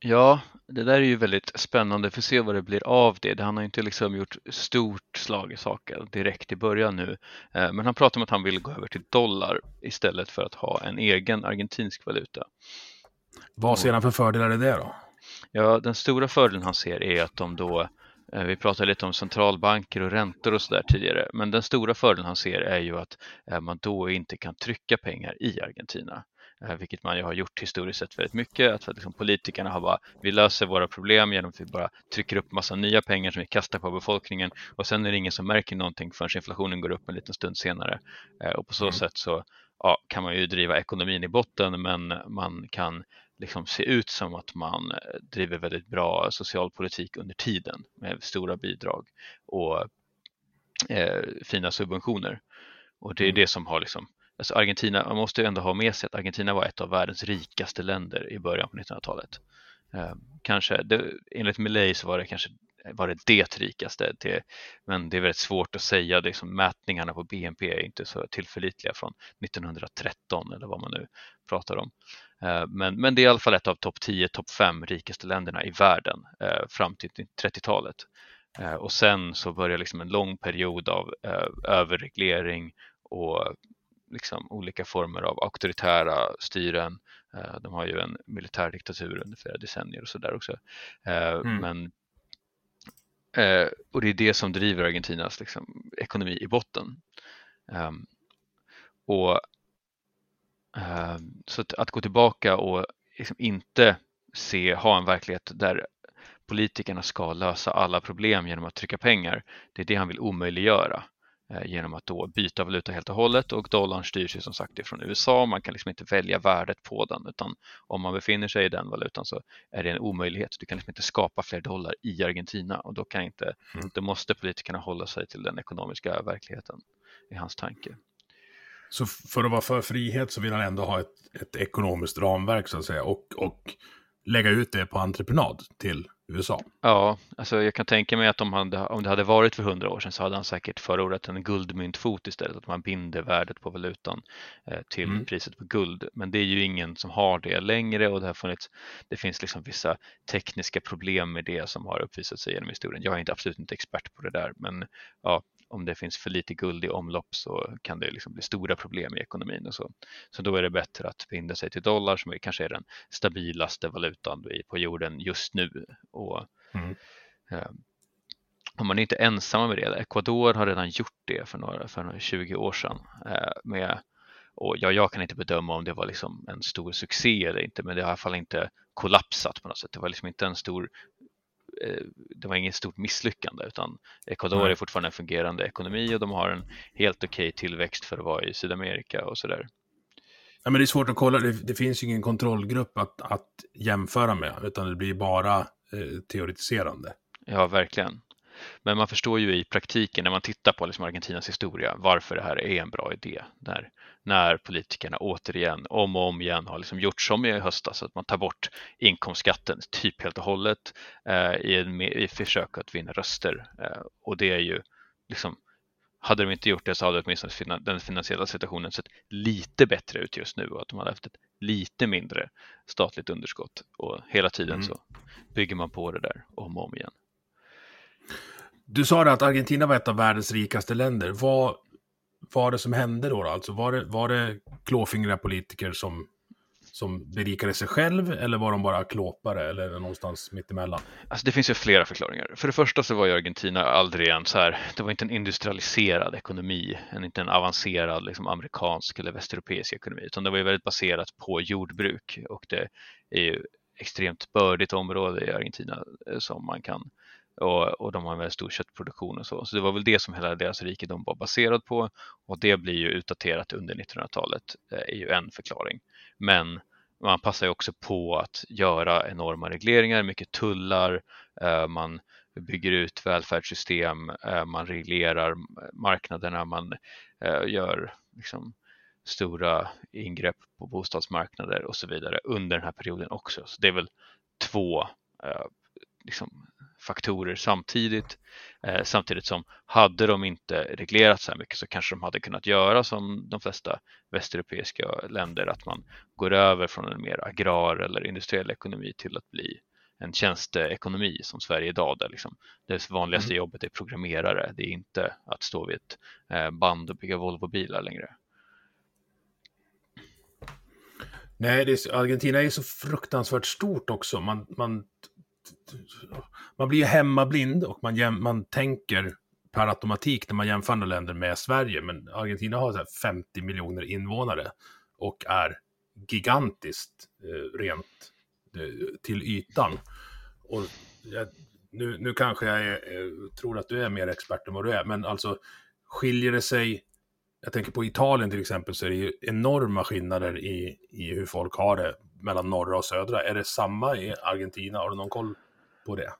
Ja, det där är ju väldigt spännande för att se vad det blir av det. Han har inte liksom gjort stort slag i saken direkt i början nu. Eh, men han pratar om att han vill gå över till dollar istället för att ha en egen argentinsk valuta. Vad ser han för fördelar i det då? Ja, den stora fördelen han ser är att de då eh, vi pratade lite om centralbanker och räntor och sådär tidigare, men den stora fördelen han ser är ju att eh, man då inte kan trycka pengar i Argentina. Eh, vilket man ju har gjort historiskt sett väldigt mycket. Att liksom politikerna har bara, vi löser våra problem genom att vi bara trycker upp massa nya pengar som vi kastar på befolkningen och sen är det ingen som märker någonting förrän inflationen går upp en liten stund senare. Eh, och på så mm. sätt så ja, kan man ju driva ekonomin i botten men man kan liksom se ut som att man eh, driver väldigt bra socialpolitik under tiden med stora bidrag och eh, fina subventioner. Och det är mm. det som har liksom Alltså Argentina, man måste ju ändå ha med sig att Argentina var ett av världens rikaste länder i början på 1900-talet. Eh, kanske, det, enligt Milley så var det kanske var det det rikaste, det, men det är väldigt svårt att säga, det liksom, mätningarna på BNP är inte så tillförlitliga från 1913 eller vad man nu pratar om. Eh, men, men det är i alla fall ett av topp 10, topp 5 rikaste länderna i världen eh, fram till 30-talet. Eh, och sen så börjar liksom en lång period av eh, överreglering och liksom olika former av auktoritära styren. Eh, de har ju en militärdiktatur under flera decennier och sådär också. Eh, mm. Men, eh, och det är det som driver Argentinas liksom, ekonomi i botten. Ehm, och ehm, Så att, att gå tillbaka och liksom inte se, ha en verklighet där politikerna ska lösa alla problem genom att trycka pengar. Det är det han vill omöjliggöra. Eh, genom att då byta valuta helt och hållet och dollarn styrs ju som sagt ifrån USA. Man kan liksom inte välja värdet på den utan om man befinner sig i den valutan så är det en omöjlighet. Du kan liksom inte skapa fler dollar i Argentina och då kan inte, mm. då måste politikerna hålla sig till den ekonomiska verkligheten i hans tanke. Så för att vara för frihet så vill han ändå ha ett, ett ekonomiskt ramverk så att säga och, och lägga ut det på entreprenad till USA. Ja, alltså jag kan tänka mig att om, han, om det hade varit för hundra år sedan så hade han säkert förordat en guldmyntfot istället, att man binder värdet på valutan eh, till mm. priset på guld. Men det är ju ingen som har det längre och det, har funnits, det finns liksom vissa tekniska problem med det som har uppvisat sig genom historien. Jag är inte, absolut inte expert på det där, men ja, om det finns för lite guld i omlopp så kan det liksom bli stora problem i ekonomin och så. Så då är det bättre att binda sig till dollar som kanske är den stabilaste valutan på jorden just nu. Och, mm. eh, och man är inte ensam med det. Ecuador har redan gjort det för, några, för några 20 år sedan. Eh, med, och ja, jag kan inte bedöma om det var liksom en stor succé eller inte, men det har i alla fall inte kollapsat på något sätt. Det var liksom inte en stor det var inget stort misslyckande utan Ecuador mm. är fortfarande en fungerande ekonomi och de har en helt okej okay tillväxt för att vara i Sydamerika och sådär. Ja, men det är svårt att kolla, det, det finns ju ingen kontrollgrupp att, att jämföra med utan det blir bara eh, teoretiserande. Ja, verkligen. Men man förstår ju i praktiken när man tittar på liksom Argentinas historia varför det här är en bra idé. När, när politikerna återigen om och om igen har liksom gjort som i höstas, att man tar bort inkomstskatten typ helt och hållet eh, i, en, i försök att vinna röster. Eh, och det är ju liksom hade de inte gjort det så hade åtminstone den finansiella situationen sett lite bättre ut just nu och att de hade haft ett lite mindre statligt underskott och hela tiden mm. så bygger man på det där om och om igen. Du sa det att Argentina var ett av världens rikaste länder. Vad var det som hände då? Alltså var det, var det klåfingriga politiker som, som berikade sig själv eller var de bara klåpare eller någonstans mittemellan? Alltså det finns ju flera förklaringar. För det första så var ju Argentina aldrig en så här, det var inte en industrialiserad ekonomi, en, inte en avancerad liksom, amerikansk eller västeuropeisk ekonomi, utan det var ju väldigt baserat på jordbruk och det är ju extremt bördigt område i Argentina eh, som man kan och, och de har en väldigt stor köttproduktion och så. Så det var väl det som hela deras rikedom var baserad på och det blir ju utdaterat under 1900-talet eh, är ju en förklaring. Men man passar ju också på att göra enorma regleringar, mycket tullar, eh, man bygger ut välfärdssystem, eh, man reglerar marknaderna, man gör liksom stora ingrepp på bostadsmarknader och så vidare under den här perioden också. Så det är väl två liksom, faktorer samtidigt. Eh, samtidigt som hade de inte reglerat så här mycket så kanske de hade kunnat göra som de flesta västeuropeiska länder att man går över från en mer agrar eller industriell ekonomi till att bli en tjänsteekonomi som Sverige idag där liksom det vanligaste mm. jobbet är programmerare. Det är inte att stå vid ett eh, band och bygga Volvo-bilar längre. Nej, är, Argentina är så fruktansvärt stort också. Man, man man blir ju hemmablind och man, man tänker per automatik när man jämför andra länder med Sverige. Men Argentina har 50 miljoner invånare och är gigantiskt eh, rent eh, till ytan. Och jag, nu, nu kanske jag är, eh, tror att du är mer expert än vad du är, men alltså skiljer det sig jag tänker på Italien till exempel så är det ju enorma skillnader i, i hur folk har det mellan norra och södra. Är det samma i Argentina? Har du någon koll på det?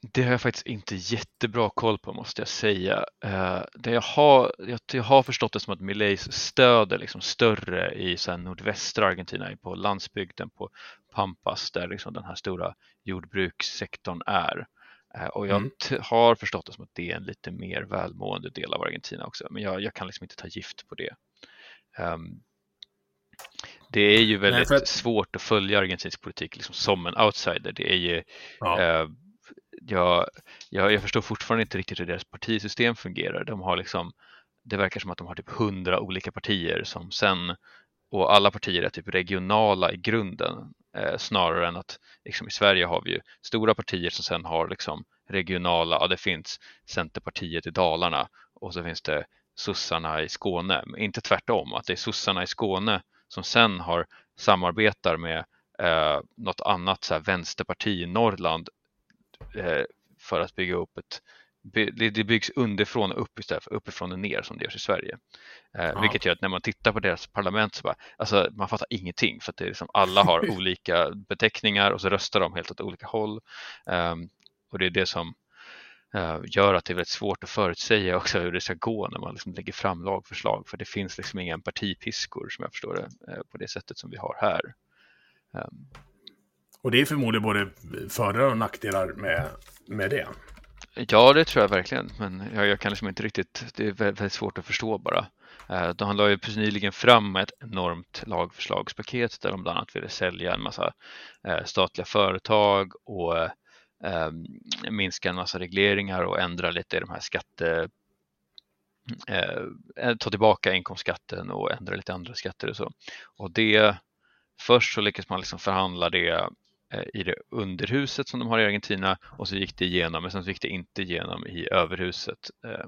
Det har jag faktiskt inte jättebra koll på måste jag säga. Uh, det jag, har, jag, har förstått det som att Mileis stöd är liksom större i så nordvästra Argentina, på landsbygden, på Pampas, där liksom den här stora jordbrukssektorn är. Uh, och jag mm. har förstått det som att det är en lite mer välmående del av Argentina också, men jag, jag kan liksom inte ta gift på det. Um, det är ju väldigt Nej, att... svårt att följa argentinsk politik liksom som en outsider. Det är ju, ja. eh, jag, jag, jag, förstår fortfarande inte riktigt hur deras partisystem fungerar. De har liksom, det verkar som att de har typ hundra olika partier som sen, och alla partier är typ regionala i grunden eh, snarare än att liksom i Sverige har vi ju stora partier som sen har liksom regionala, ja det finns Centerpartiet i Dalarna och så finns det sossarna i Skåne, men inte tvärtom, att det är sossarna i Skåne som sen har samarbetar med eh, något annat så här, vänsterparti i Norrland eh, för att bygga upp ett det byggs underifrån och upp istället för uppifrån och ner som det görs i Sverige. Eh. Vilket gör att när man tittar på deras parlament så bara, alltså man fattar ingenting för att det är liksom, alla har olika beteckningar och så röstar de helt åt olika håll. Um, och det är det som Eh, gör att det är väldigt svårt att förutsäga också hur det ska gå när man liksom lägger fram lagförslag för det finns liksom inga partipiskor som jag förstår det eh, på det sättet som vi har här. Ehm. Och det är förmodligen både fördelar och nackdelar med, med det. Ja, det tror jag verkligen, men jag, jag kan liksom inte riktigt, det är väldigt svårt att förstå bara. Eh, de la ju precis nyligen fram ett enormt lagförslagspaket där de bland annat ville sälja en massa statliga företag och eh, minska en massa regleringar och ändra lite i de här skatte eh, ta tillbaka inkomstskatten och ändra lite andra skatter och så. Och det först så lyckas man liksom förhandla det eh, i det underhuset som de har i Argentina och så gick det igenom, men sen så gick det inte igenom i överhuset. Eh,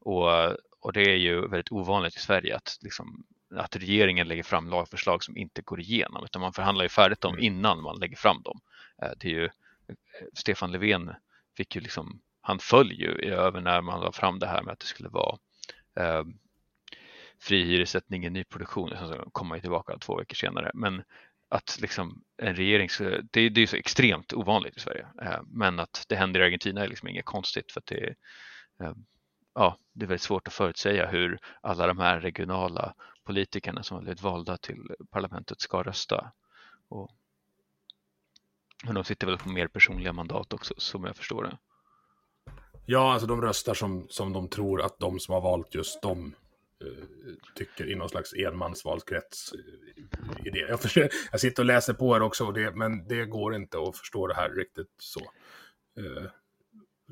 och, och det är ju väldigt ovanligt i Sverige att, liksom, att regeringen lägger fram lagförslag som inte går igenom, utan man förhandlar ju färdigt dem mm. innan man lägger fram dem. Eh, det är ju Stefan Löfven fick ju liksom, han föll ju över när man la fram det här med att det skulle vara eh, fri hyressättning i nyproduktion, sen kom man ju tillbaka två veckor senare. Men att liksom en regering, det, det är så extremt ovanligt i Sverige, eh, men att det händer i Argentina är liksom inget konstigt för att det är, eh, ja, det är väldigt svårt att förutsäga hur alla de här regionala politikerna som har blivit valda till parlamentet ska rösta. Och men de sitter väl på mer personliga mandat också, som jag förstår det. Ja, alltså de röstar som, som de tror att de som har valt just dem eh, tycker i någon slags enmansvalkrets eh, i det. Jag, försöker, jag sitter och läser på här också, det, men det går inte att förstå det här riktigt så eh,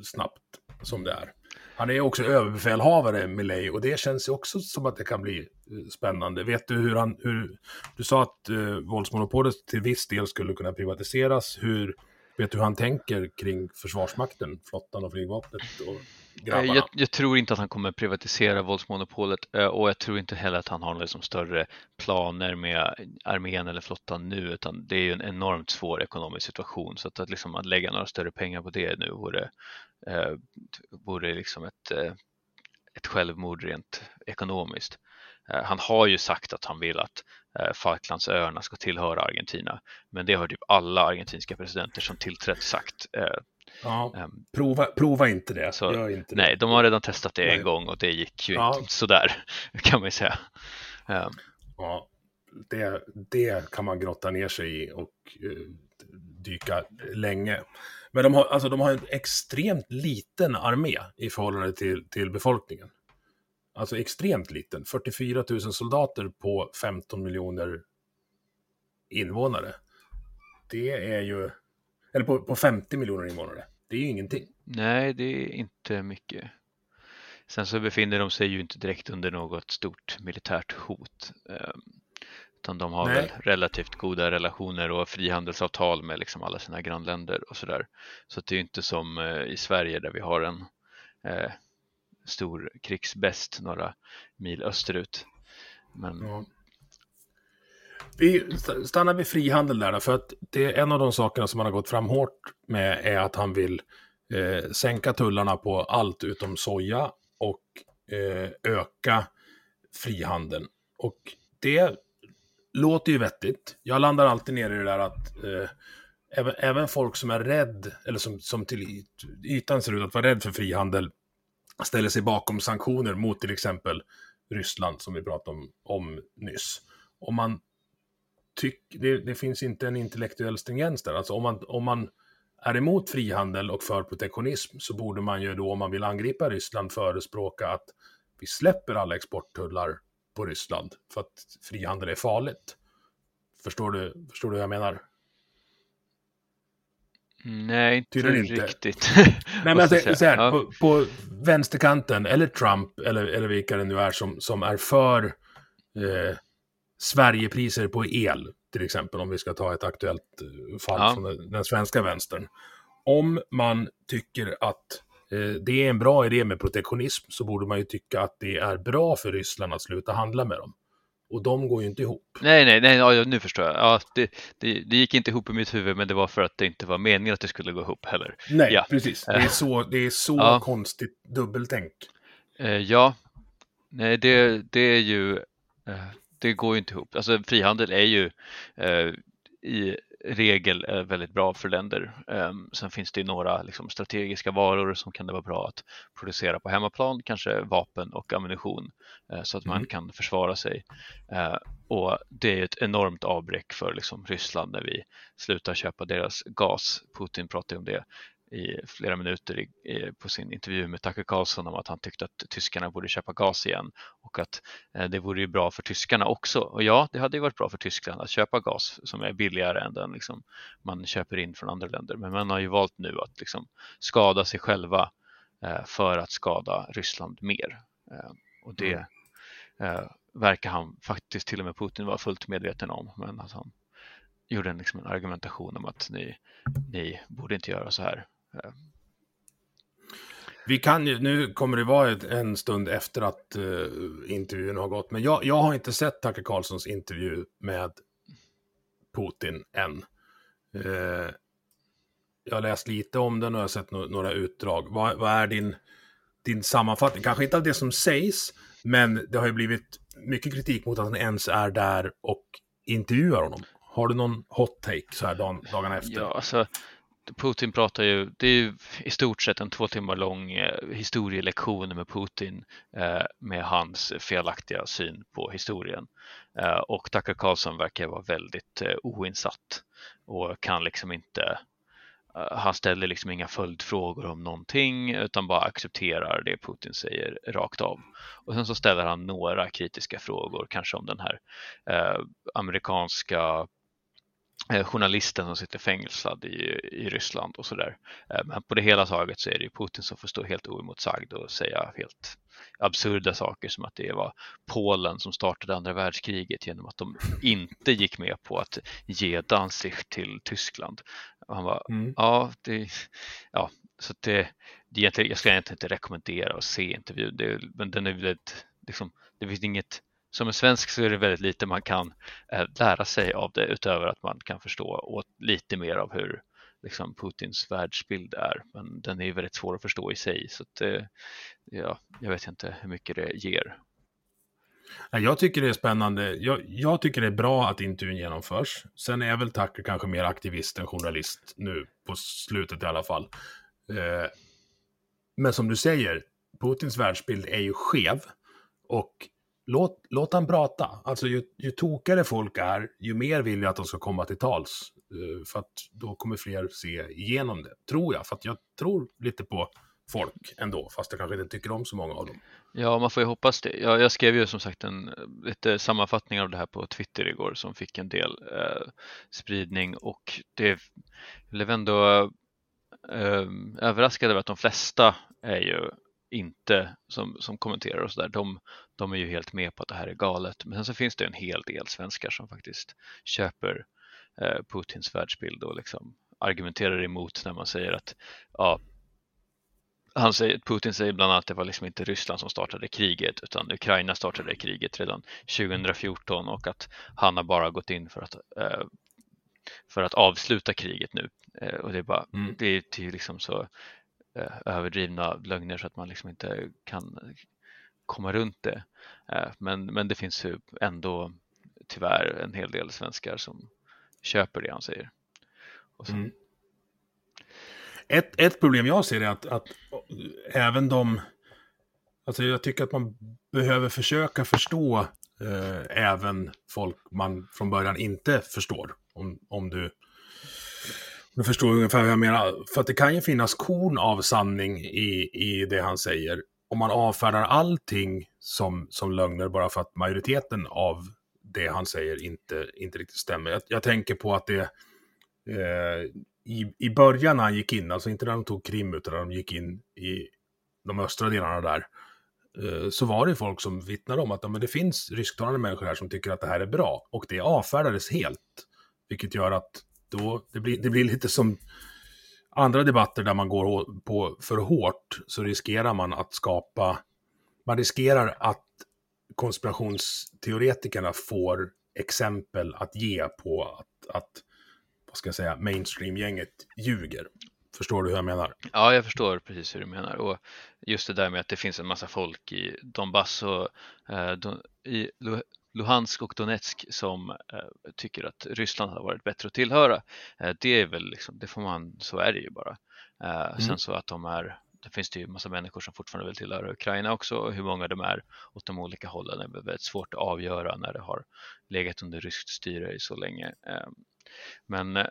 snabbt som det är. Han är också överbefälhavare, Milley, och det känns ju också som att det kan bli eh, spännande. Vet du hur han, hur, du sa att eh, våldsmonopolet till viss del skulle kunna privatiseras. Hur, vet du hur han tänker kring Försvarsmakten, flottan och flygvapnet och grabbarna? Eh, jag, jag, tror inte att han kommer privatisera våldsmonopolet eh, och jag tror inte heller att han har liksom större planer med armén eller flottan nu utan det är ju en enormt svår ekonomisk situation så att, att, liksom, att lägga några större pengar på det nu vore eh, vore liksom ett, eh, ett självmord rent ekonomiskt. Eh, han har ju sagt att han vill att eh, Falklandsöarna ska tillhöra Argentina, men det har typ alla argentinska presidenter som tillträtt sagt. Eh, Ja, ehm, prova, prova inte det. Så, inte nej, det. de har redan testat det nej. en gång och det gick ju ja. sådär kan man ju säga. Um. Ja, det, det kan man grotta ner sig i och uh, dyka länge. Men de har, alltså, de har en extremt liten armé i förhållande till, till befolkningen. Alltså extremt liten. 44 000 soldater på 15 miljoner invånare. Det är ju... Eller på, på 50 miljoner invånare. Det är ju ingenting. Nej, det är inte mycket. Sen så befinner de sig ju inte direkt under något stort militärt hot. Ehm, utan de har Nej. väl relativt goda relationer och frihandelsavtal med liksom alla sina grannländer och sådär. Så det är inte som eh, i Sverige där vi har en eh, stor krigsbäst några mil österut. Men... Ja. Vi stannar vid frihandel där, för att det är en av de sakerna som han har gått fram hårt med är att han vill eh, sänka tullarna på allt utom soja och eh, öka frihandeln. Och det låter ju vettigt. Jag landar alltid ner i det där att eh, även, även, folk som är rädd, eller som, som till ytan ser ut att vara rädd för frihandel, ställer sig bakom sanktioner mot till exempel Ryssland som vi pratade om, om nyss. Om man tycker, det, det, finns inte en intellektuell stringens där. Alltså om man, om man är emot frihandel och för protektionism så borde man ju då, om man vill angripa Ryssland, förespråka att vi släpper alla exporttullar på Ryssland för att frihandel är farligt. Förstår du, förstår du vad jag menar? Nej, inte Tydligen riktigt. Nej, men alltså, så här, ja. på, på, vänsterkanten, eller Trump, eller, eller vilka det nu är som, som är för eh, Sverigepriser på el, till exempel, om vi ska ta ett aktuellt eh, fall ja. från den, svenska vänstern. Om man tycker att eh, det är en bra idé med protektionism så borde man ju tycka att det är bra för Ryssland att sluta handla med dem. Och de går ju inte ihop. Nej, nej, nej, ja, nu förstår jag. Ja, det, det, det, gick inte ihop i mitt huvud, men det var för att det inte var meningen att det skulle gå ihop heller. Nej, ja. precis. Det är så, det är så ja. konstigt dubbeltänk. Eh, ja, nej, det, det är ju, eh, det går ju inte ihop. Alltså frihandel är ju eh, i regel är väldigt bra för länder. Um, sen finns det några liksom, strategiska varor som kan det vara bra att producera på hemmaplan, kanske vapen och ammunition uh, så att mm. man kan försvara sig. Uh, och det är ett enormt avbräck för liksom, Ryssland när vi slutar köpa deras gas. Putin pratar om det i flera minuter i, i, på sin intervju med Tucker Carlson om att han tyckte att tyskarna borde köpa gas igen och att eh, det vore ju bra för tyskarna också. Och ja, det hade ju varit bra för Tyskland att köpa gas som är billigare än den liksom, man köper in från andra länder. Men man har ju valt nu att liksom, skada sig själva eh, för att skada Ryssland mer. Eh, och det mm. eh, verkar han faktiskt till och med Putin vara fullt medveten om. Men att han gjorde en, liksom en argumentation om att ni, ni borde inte göra så här. Eh. Vi kan ju, nu kommer det vara en stund efter att uh, intervjun har gått, men jag, jag har inte sett Tucker Carlsons intervju med Putin än. Uh, jag har läst lite om den och jag har sett no några utdrag. Vad, vad, är din, din sammanfattning? Kanske inte av det som sägs, men det har ju blivit mycket kritik mot att han ens är där och intervjuar honom. Har du någon hot take så här dag, dagarna efter? Ja, alltså Putin pratar ju, det är ju i stort sett en två timmar lång eh, historielektion med Putin eh, med hans felaktiga syn på historien. Eh, och Tucker Carlson verkar vara väldigt oinsatt och kan liksom inte, han ställer liksom inga följdfrågor om någonting utan bara accepterar det Putin säger rakt av. Och sen så ställer han några kritiska frågor, kanske om den här eh, amerikanska journalisten som sitter fängslad i, i Ryssland och sådär. Eh, men på det hela taget så är det ju Putin som får stå helt oemotsagd och säga helt absurda saker som att det var Polen som startade andra världskriget genom att de inte gick med på att ge Danzig till Tyskland. Och han var, mm. ja, det, ja, så det, det egentligen, jag ska egentligen inte rekommendera att se intervjun, det, men den är väldigt, liksom, det finns inget som en svensk så är det väldigt lite man kan eh, lära sig av det utöver att man kan förstå lite mer av hur liksom, Putins världsbild är. Men den är ju väldigt svår att förstå i sig så att, eh, ja, jag vet inte hur mycket det ger. Jag tycker det är spännande. Jag, jag, tycker det är bra att intervjun genomförs. Sen är väl Tucker kanske mer aktivist än journalist nu på slutet i alla fall. Eh, men som du säger, Putins världsbild är ju skev. Och låt, låt han prata. Alltså ju, ju tokigare folk är, ju mer vill jag att de ska komma till tals. Eh, för att då kommer fler se igenom det, tror jag. För att jag tror lite på folk ändå, fast jag kanske inte tycker om så många av dem. Ja, man får ju hoppas det. Jag, jag skrev ju som sagt en eh, lite sammanfattning av det här på Twitter igår som fick en del eh, spridning och det blev ändå eh, överraskad över att de flesta är ju inte som, som kommenterar och sådär, de, de är ju helt med på att det här är galet. Men sen så finns det en hel del svenskar som faktiskt köper eh, Putins världsbild och liksom argumenterar emot när man säger att ja, han säger, Putin säger bland annat att det var liksom inte Ryssland som startade kriget utan Ukraina startade kriget redan 2014 och att han har bara gått in för att, eh, för att avsluta kriget nu. Eh, och det är bara, mm. det är liksom så överdrivna lögner så att man liksom inte kan komma runt det. Eh, men, men det finns ju ändå tyvärr en hel del svenskar som köper det han säger. Mm. Ett, ett problem jag ser är att, att även de... Alltså jag tycker att man behöver försöka förstå eh, även folk man från början inte förstår. Om, om du du förstår ungefär vad jag menar. För att det kan ju finnas korn av sanning i, i det han säger. Om man avfärdar allting som, som lögner bara för att majoriteten av det han säger inte, inte riktigt stämmer. Jag, jag tänker på att det eh, i, i början när han gick in, alltså inte när de tog Krim utan när de gick in i de östra delarna där, eh, så var det folk som vittnade om att ja, men det finns rysktalande människor här som tycker att det här är bra. Och det avfärdades helt. Vilket gör att då, det, blir, det blir lite som andra debatter där man går på för hårt så riskerar man att skapa, man riskerar att konspirationsteoretikerna får exempel att ge på att, att vad ska jag säga, mainstream-gänget ljuger. Förstår du hur jag menar? Ja, jag förstår precis hur du menar. Och just det där med att det finns en massa folk i Donbass och eh, don, i Luhansk och Donetsk som eh, tycker att Ryssland har varit bättre att tillhöra. Eh, det är väl liksom, det får man, så är det ju bara. Eh, mm. Sen så att de är, det finns det ju massa människor som fortfarande vill tillhöra Ukraina också och hur många de är åt de olika hållen är väldigt svårt att avgöra när det har legat under ryskt styre i så länge. Eh, men eh,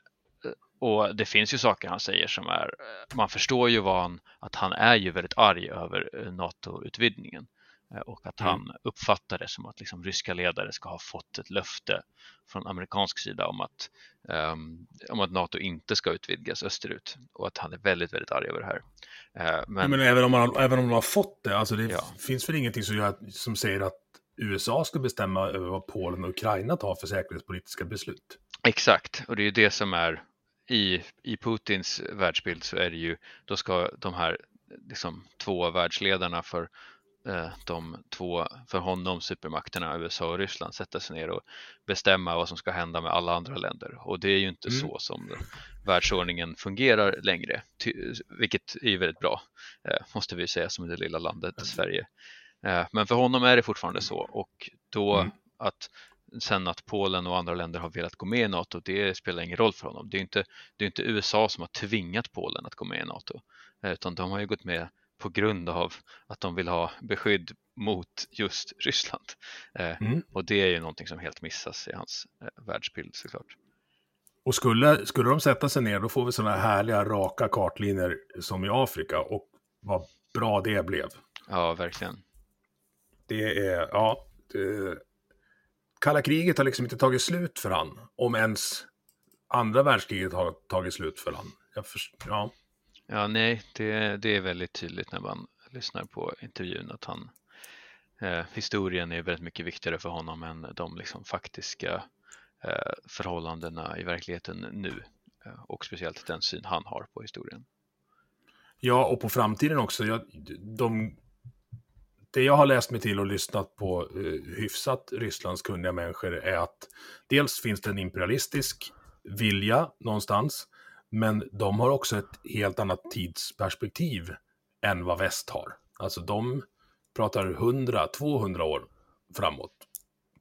och det finns ju saker han säger som är, eh, man förstår ju vad han, att han är ju väldigt arg över NATO-utvidgningen. Eh, och att han mm. uppfattar det som att liksom ryska ledare ska ha fått ett löfte från amerikansk sida om att, um, om att NATO inte ska utvidgas österut och att han är väldigt, väldigt arg över det här. Uh, men... men även, om man, även om de har fått det, alltså det ja. finns väl ingenting som, gör, som säger att USA ska bestämma över vad Polen och Ukraina tar för säkerhetspolitiska beslut. Exakt, och det är ju det som är i, i Putins världsbild så är det ju, då ska de här liksom, två världsledarna för de två, för honom, supermakterna USA och Ryssland sätta sig ner och bestämma vad som ska hända med alla andra länder. Och det är ju inte mm. så som världsordningen fungerar längre, vilket är väldigt bra, eh, måste vi säga som det lilla landet mm. Sverige. Eh, men för honom är det fortfarande så och då mm. att sen att Polen och andra länder har velat gå med i NATO, det spelar ingen roll för honom. Det är inte, det är inte USA som har tvingat Polen att gå med i NATO, utan de har ju gått med på grund av att de vill ha beskydd mot just Ryssland. Eh, mm. Och det är ju någonting som helt missas i hans eh, världsbild såklart. Och skulle, skulle de sätta sig ner, då får vi sådana här härliga raka kartlinjer som i Afrika. Och vad bra det blev. Ja, verkligen. Det är, ja, det, kalla kriget har liksom inte tagit slut för han. Om ens andra världskriget har tagit slut för han. Först, ja. Ja, nej, det, det är väldigt tydligt när man lyssnar på intervjun att han eh, historien är väldigt mycket viktigare för honom än de liksom, faktiska eh, förhållandena i verkligheten nu eh, och speciellt den syn han har på historien. Ja, och på framtiden också. Jag, de, det jag har läst mig till och lyssnat på eh, hyfsat Rysslandskunniga människor är att dels finns det en imperialistisk vilja någonstans, men de har också ett helt annat tidsperspektiv än vad väst har. Alltså de pratar 100-200 år framåt,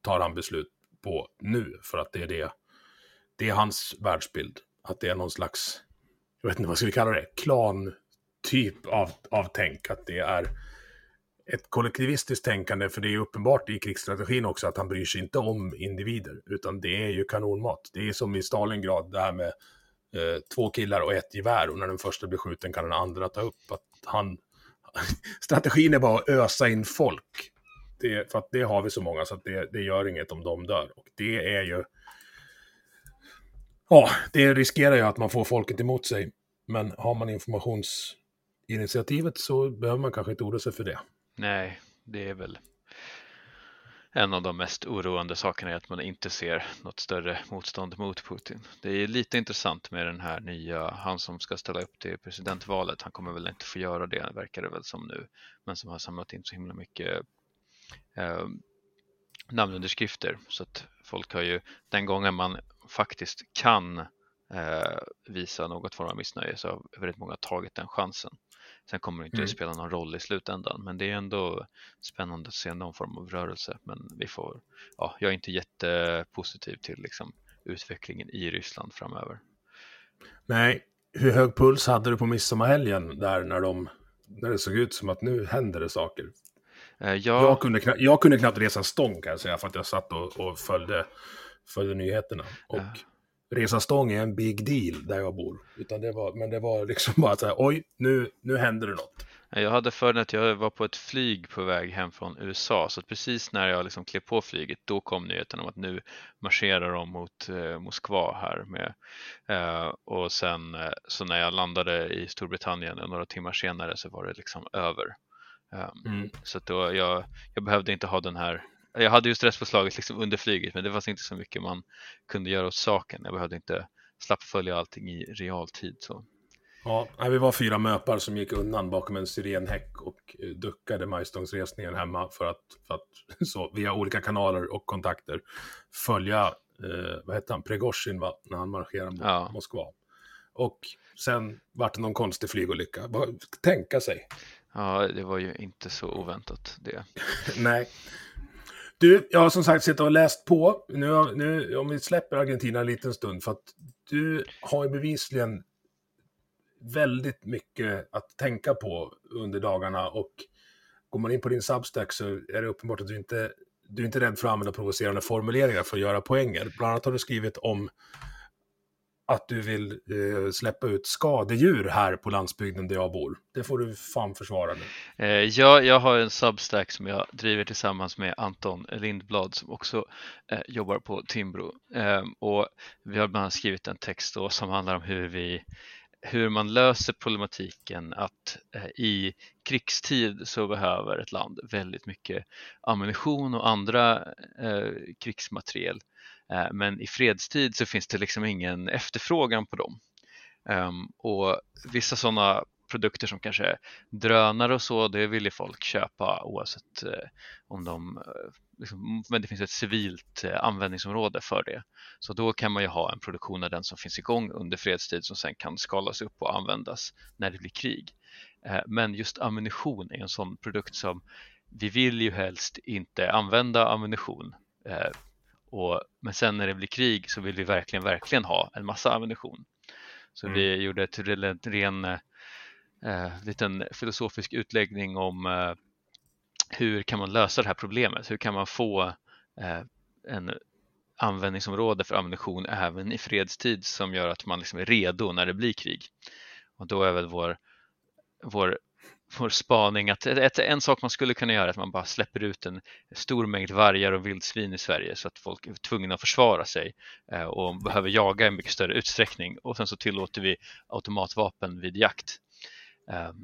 tar han beslut på nu, för att det är det, det är hans världsbild. Att det är någon slags, jag vet inte vad ska vi kalla det, klan-typ av, av tänk, att det är ett kollektivistiskt tänkande, för det är uppenbart i krigsstrategin också att han bryr sig inte om individer, utan det är ju kanonmat. Det är som i Stalingrad, det här med eh, två killar och ett gevär, och när den första blir skjuten kan den andra ta upp. Att han, strategin är bara att ösa in folk. Det, för att det har vi så många, så att det, det gör inget om de dör. Och det är ju... Ja, det riskerar ju att man får folket emot sig. Men har man informationsinitiativet så behöver man kanske inte oroa sig för det. Nej, det är väl en av de mest oroande sakerna är att man inte ser något större motstånd mot Putin. Det är lite intressant med den här nya, han som ska ställa upp till presidentvalet, han kommer väl inte få göra det verkar det väl som nu, men som har samlat in så himla mycket eh, namnunderskrifter så att folk har ju den gången man faktiskt kan eh, visa något form av missnöje så har väldigt många tagit den chansen. Sen kommer det inte mm. att spela någon roll i slutändan, men det är ändå spännande att se någon form av rörelse. Men vi får, ja, jag är inte jättepositiv till liksom, utvecklingen i Ryssland framöver. Nej, hur hög puls hade du på midsommarhelgen där när, de, när det såg ut som att nu händer det saker? Eh, ja. jag, kunde, jag kunde knappt resa stång kan jag säga för att jag satt och, och följde, följde nyheterna. Och ja resa stång är en big deal där jag bor. Utan det var, men det var liksom bara så här, oj, nu, nu händer det något. Jag hade för att jag var på ett flyg på väg hem från USA så precis när jag liksom klev på flyget då kom nyheten om att nu marscherar de mot eh, Moskva här med eh, och sen eh, så när jag landade i Storbritannien några timmar senare så var det liksom över. Um, mm. Så då jag, jag behövde inte ha den här jag hade ju stresspåslaget liksom under flyget men det var inte så mycket man kunde göra åt saken. Jag behövde inte slapp följa allting i realtid. Så. Ja, vi var fyra möpar som gick undan bakom en syrenhäck och eh, duckade majstångsresningen hemma för att, för att så, via olika kanaler och kontakter följa, eh, vad hette han, Pregosjin va, när han marscherade mot ja. Moskva. Och sen vart det någon konstig flygolycka. Bara tänka sig. Ja, det var ju inte så oväntat det. Nej, du, jag har som sagt suttit och läst på. Nu, nu, om vi släpper Argentina en liten stund, för att du har ju bevisligen väldigt mycket att tänka på under dagarna och går man in på din Substack så är det uppenbart att du inte du är inte rädd för att använda provocerande formuleringar för att göra poänger. Bland annat har du skrivit om att du vill eh, släppa ut skadedjur här på landsbygden där jag bor. Det får du fan försvara nu. Eh, ja, jag har en Substack som jag driver tillsammans med Anton Lindblad som också eh, jobbar på Timbro. Ehm, och vi har bland annat skrivit en text då som handlar om hur vi hur man löser problematiken att eh, i krigstid så behöver ett land väldigt mycket ammunition och andra eh, krigsmateriel Eh, Eh, men i fredstid så finns det liksom ingen efterfrågan på dem. Ehm, och vissa sådana produkter som kanske drönare och så, det vill ju folk köpa oavsett eh, om de, eh, liksom, men det finns ett civilt användningsområde för det. Så då kan man ju ha en produktion av den som finns igång under fredstid som sen kan skalas upp och användas när det blir krig. Men just ammunition är en sån produkt som vi vill ju helst inte använda ammunition och, men sen när det blir krig så vill vi verkligen, verkligen ha en massa ammunition. Så mm. vi gjorde ett, en ren eh, liten filosofisk utläggning om eh, hur kan man lösa det här problemet? Hur kan man få eh, en användningsområde för ammunition även i fredstid som gör att man liksom är redo när det blir krig? Och då är väl vår, vår vår spaning att ett, en sak man skulle kunna göra är att man bara släpper ut en stor mängd vargar och vildsvin i Sverige så att folk är tvungna att försvara sig eh, och behöver jaga i mycket större utsträckning och sen så tillåter vi automatvapen vid jakt. Ehm,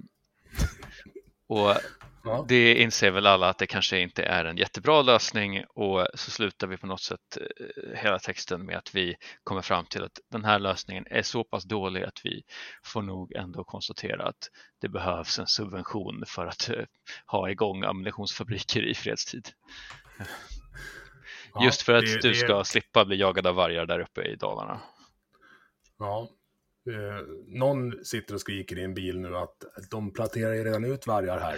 och ja. det inser väl alla att det kanske inte är en jättebra lösning och så slutar vi på något sätt eh, hela texten med att vi kommer fram till att den här lösningen är så pass dålig att vi får nog ändå konstatera att det behövs en subvention för att eh, ha igång ammunitionsfabriker i fredstid. Ja, Just för att det, du ska det... slippa bli jagad av vargar där uppe i Dalarna. Ja, Eh, någon sitter och skriker i en bil nu att de planterar ju redan ut vargar här.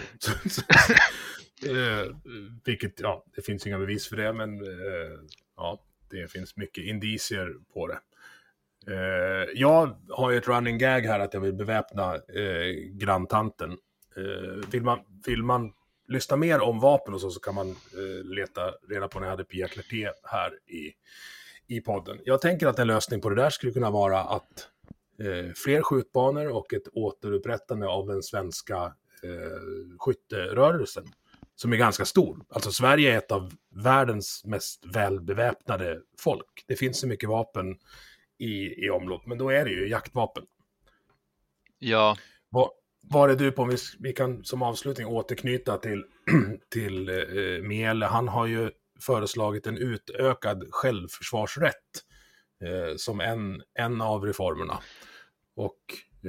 eh, vilket, ja, det finns inga bevis för det, men eh, ja, det finns mycket indicier på det. Eh, jag har ju ett running gag här att jag vill beväpna eh, granntanten. Eh, vill, man, vill man lyssna mer om vapen och så, så kan man eh, leta reda på när jag hade Pia Klerté här i, i podden. Jag tänker att en lösning på det där skulle kunna vara att fler skjutbanor och ett återupprättande av den svenska eh, skytterörelsen. Som är ganska stor. Alltså Sverige är ett av världens mest välbeväpnade folk. Det finns så mycket vapen i, i omlopp, men då är det ju jaktvapen. Ja. Var, var är du på, om vi, vi kan som avslutning återknyta till, till eh, Miele. Han har ju föreslagit en utökad självförsvarsrätt eh, som en, en av reformerna. Och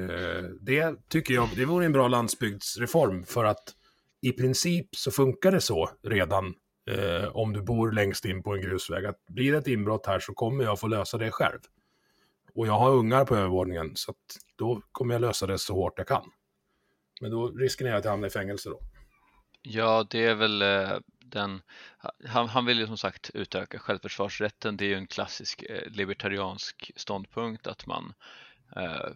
eh, det tycker jag, det vore en bra landsbygdsreform för att i princip så funkar det så redan eh, om du bor längst in på en grusväg. Att blir det ett inbrott här så kommer jag få lösa det själv. Och jag har ungar på övervåningen så att då kommer jag lösa det så hårt jag kan. Men då risken är att jag hamnar i fängelse då. Ja, det är väl eh, den, han, han vill ju som sagt utöka självförsvarsrätten. Det är ju en klassisk eh, libertariansk ståndpunkt att man Eh, Eh,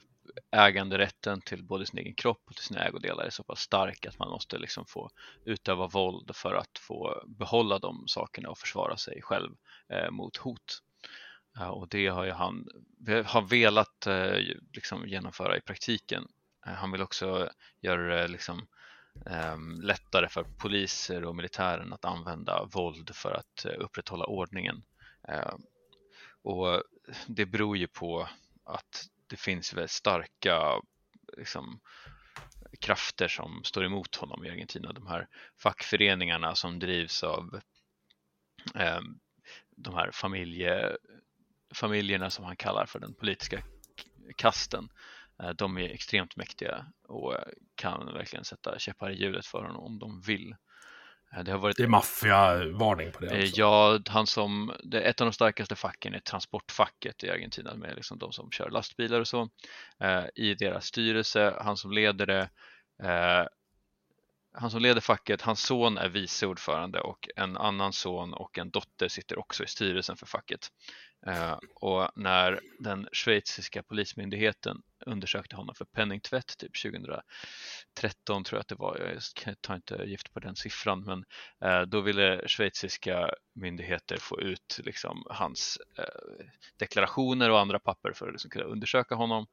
äganderätten till både sin egen kropp och till sina ägodelar är så pass stark att man måste liksom få utöva våld för att få behålla de sakerna och försvara sig själv eh, mot hot. Eh, och det har ju han har velat eh, liksom genomföra i praktiken. Eh, han vill också göra det liksom, ehm, lättare för poliser och militären att använda våld för att eh, upprätthålla ordningen. Eh, och det beror ju på att det finns väldigt starka liksom, krafter som står emot honom i Argentina. De här fackföreningarna som drivs av eh, de här familje, familjerna som han kallar för den politiska kasten. Eh, de är extremt mäktiga och kan verkligen sätta käppar i hjulet för honom om de vill. Eh, det, har varit... det är maffiavarning på det? Eh, alltså. Ja, han som, det, ett av de starkaste facken är transportfacket i Argentina med liksom de som kör lastbilar och så. Eh, I deras styrelse, han som leder det, eh, han som leder facket, hans son är vice ordförande och en annan son och en dotter sitter också i styrelsen för facket. Eh, och när den schweiziska polismyndigheten undersökte honom för penningtvätt typ 2013 tror jag att det var, jag tar inte gift på den siffran, men eh, då ville schweiziska myndigheter få ut liksom hans eh, deklarationer och andra papper för att liksom kunna undersöka honom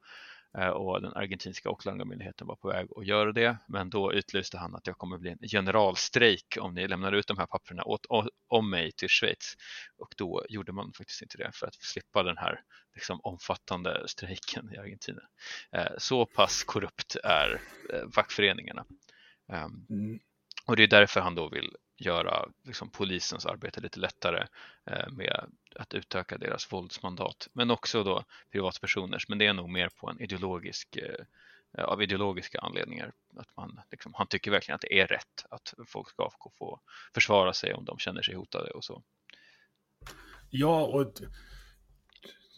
och den argentinska åklagarmyndigheten var på väg att göra det men då utlyste han att jag kommer bli en generalstrejk om ni lämnar ut de här papperna åt, om mig till Schweiz och då gjorde man faktiskt inte det för att slippa den här liksom, omfattande strejken i Argentina. Eh, så pass korrupt är eh, fackföreningarna. Ehm, mm. Och det är därför han då vill göra liksom, polisens arbete lite lättare eh, med att utöka deras våldsmandat. Men också då privatpersoners, men det är nog mer på en ideologisk eh, av ideologiska anledningar. Att man, liksom, han tycker verkligen att det är rätt att folk ska få försvara sig om de känner sig hotade och så. Ja, och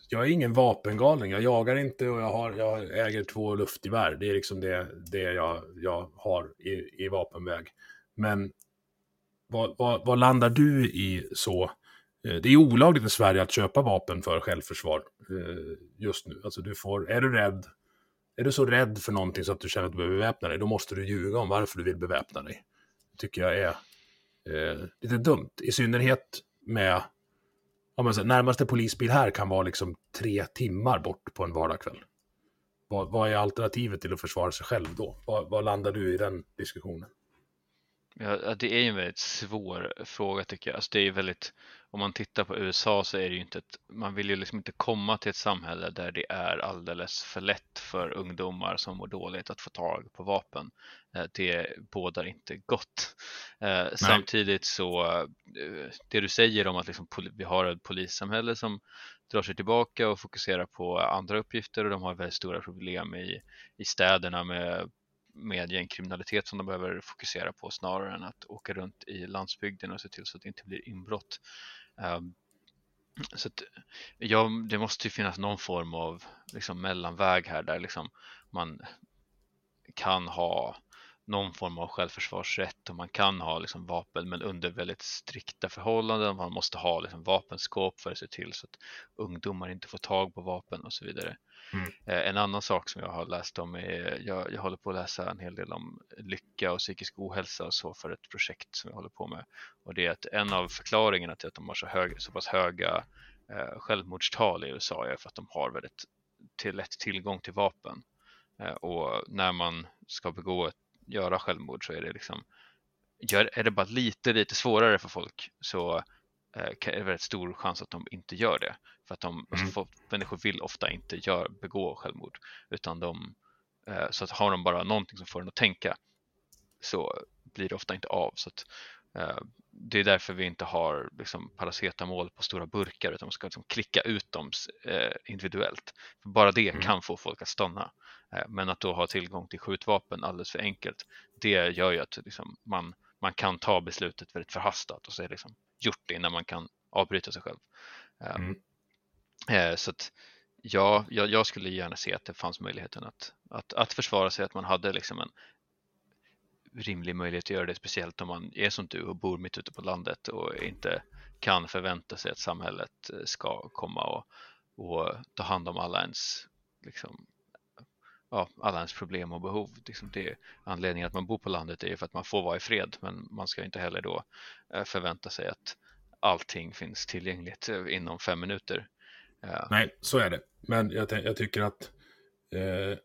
jag är ingen vapengalning. Jag jagar inte och jag, har, jag äger två luftgevär. Det är liksom det, det jag, jag har i, i vapenväg. Men vad, vad, vad, landar du i så? Eh, det är olagligt i Sverige att köpa vapen för självförsvar eh, just nu. Alltså du får, är du rädd, är du så rädd för någonting så att du känner att du behöver beväpna dig, då måste du ljuga om varför du vill beväpna dig. Det tycker jag är eh, lite dumt, i synnerhet med om man säger, närmaste polisbil här kan vara liksom tre timmar bort på en vardagskväll. vad, vad är alternativet till att försvara sig själv då? Vad, vad landar du i den diskussionen? Ja, det är ju en väldigt svår fråga tycker jag. Alltså det är väldigt, om man tittar på USA så är det ju inte ett, man vill ju liksom inte komma till ett samhälle där det är alldeles för lätt för ungdomar som mår dåligt att få tag på vapen. Eh, det bådar inte gott. Eh, samtidigt så, eh, det du säger om att liksom, vi har ett polissamhälle som drar sig tillbaka och fokuserar på andra uppgifter och de har väldigt stora problem i, i städerna med med gängkriminalitet som de behöver fokusera på snarare än att åka runt i landsbygden och se till så att det inte blir inbrott. Ehm, så att, ja, det måste ju finnas någon form av liksom, mellanväg här där liksom, man kan ha någon form av självförsvarsrätt och man kan ha liksom vapen men under väldigt strikta förhållanden. Man måste ha liksom vapenskåp för att se till så att ungdomar inte får tag på vapen och så vidare. Mm. Eh, en annan sak som jag har läst om är, jag, jag håller på att läsa en hel del om lycka och psykisk ohälsa och så för ett projekt som jag håller på med. Och det är att en av förklaringarna till att de har så, hög, så pass höga eh, självmordstal i USA är för att de har väldigt till lätt tillgång till vapen. Eh, och när man ska begå ett göra självmord så är det liksom gör, är det bara lite, lite svårare för folk så eh, är det väldigt stor chans att de inte gör det. För att de, alltså, mm. alltså, folk, människor vill ofta inte gör, begå självmord utan de, eh, så att har de bara någonting som får en att tänka så blir det ofta inte av. Så att, det är därför vi inte har liksom, paracetamol på stora burkar utan man ska liksom, klicka ut dem eh, individuellt. För bara det mm. kan få folk att stanna. Eh, men att då ha tillgång till skjutvapen alldeles för enkelt, det gör ju att liksom, man, man kan ta beslutet väldigt förhastat och så är det liksom gjort innan man kan avbryta sig själv. Eh, mm. Eh, så att, ja, jag, jag, skulle gärna se att det fanns möjligheten att, att, att försvara sig, att man hade liksom en rimlig möjlighet att göra det, speciellt om man är som du och bor mitt ute på landet och inte kan förvänta sig att samhället eh, ska komma och, och ta hand om alla ens liksom, ja, alla ens problem och behov. Liksom det, anledningen att man bor på landet är ju för att man får vara i fred men man ska inte heller då eh, förvänta sig att allting finns tillgängligt eh, inom fem minuter. Nej, så är det. Men jag, jag tycker att eh,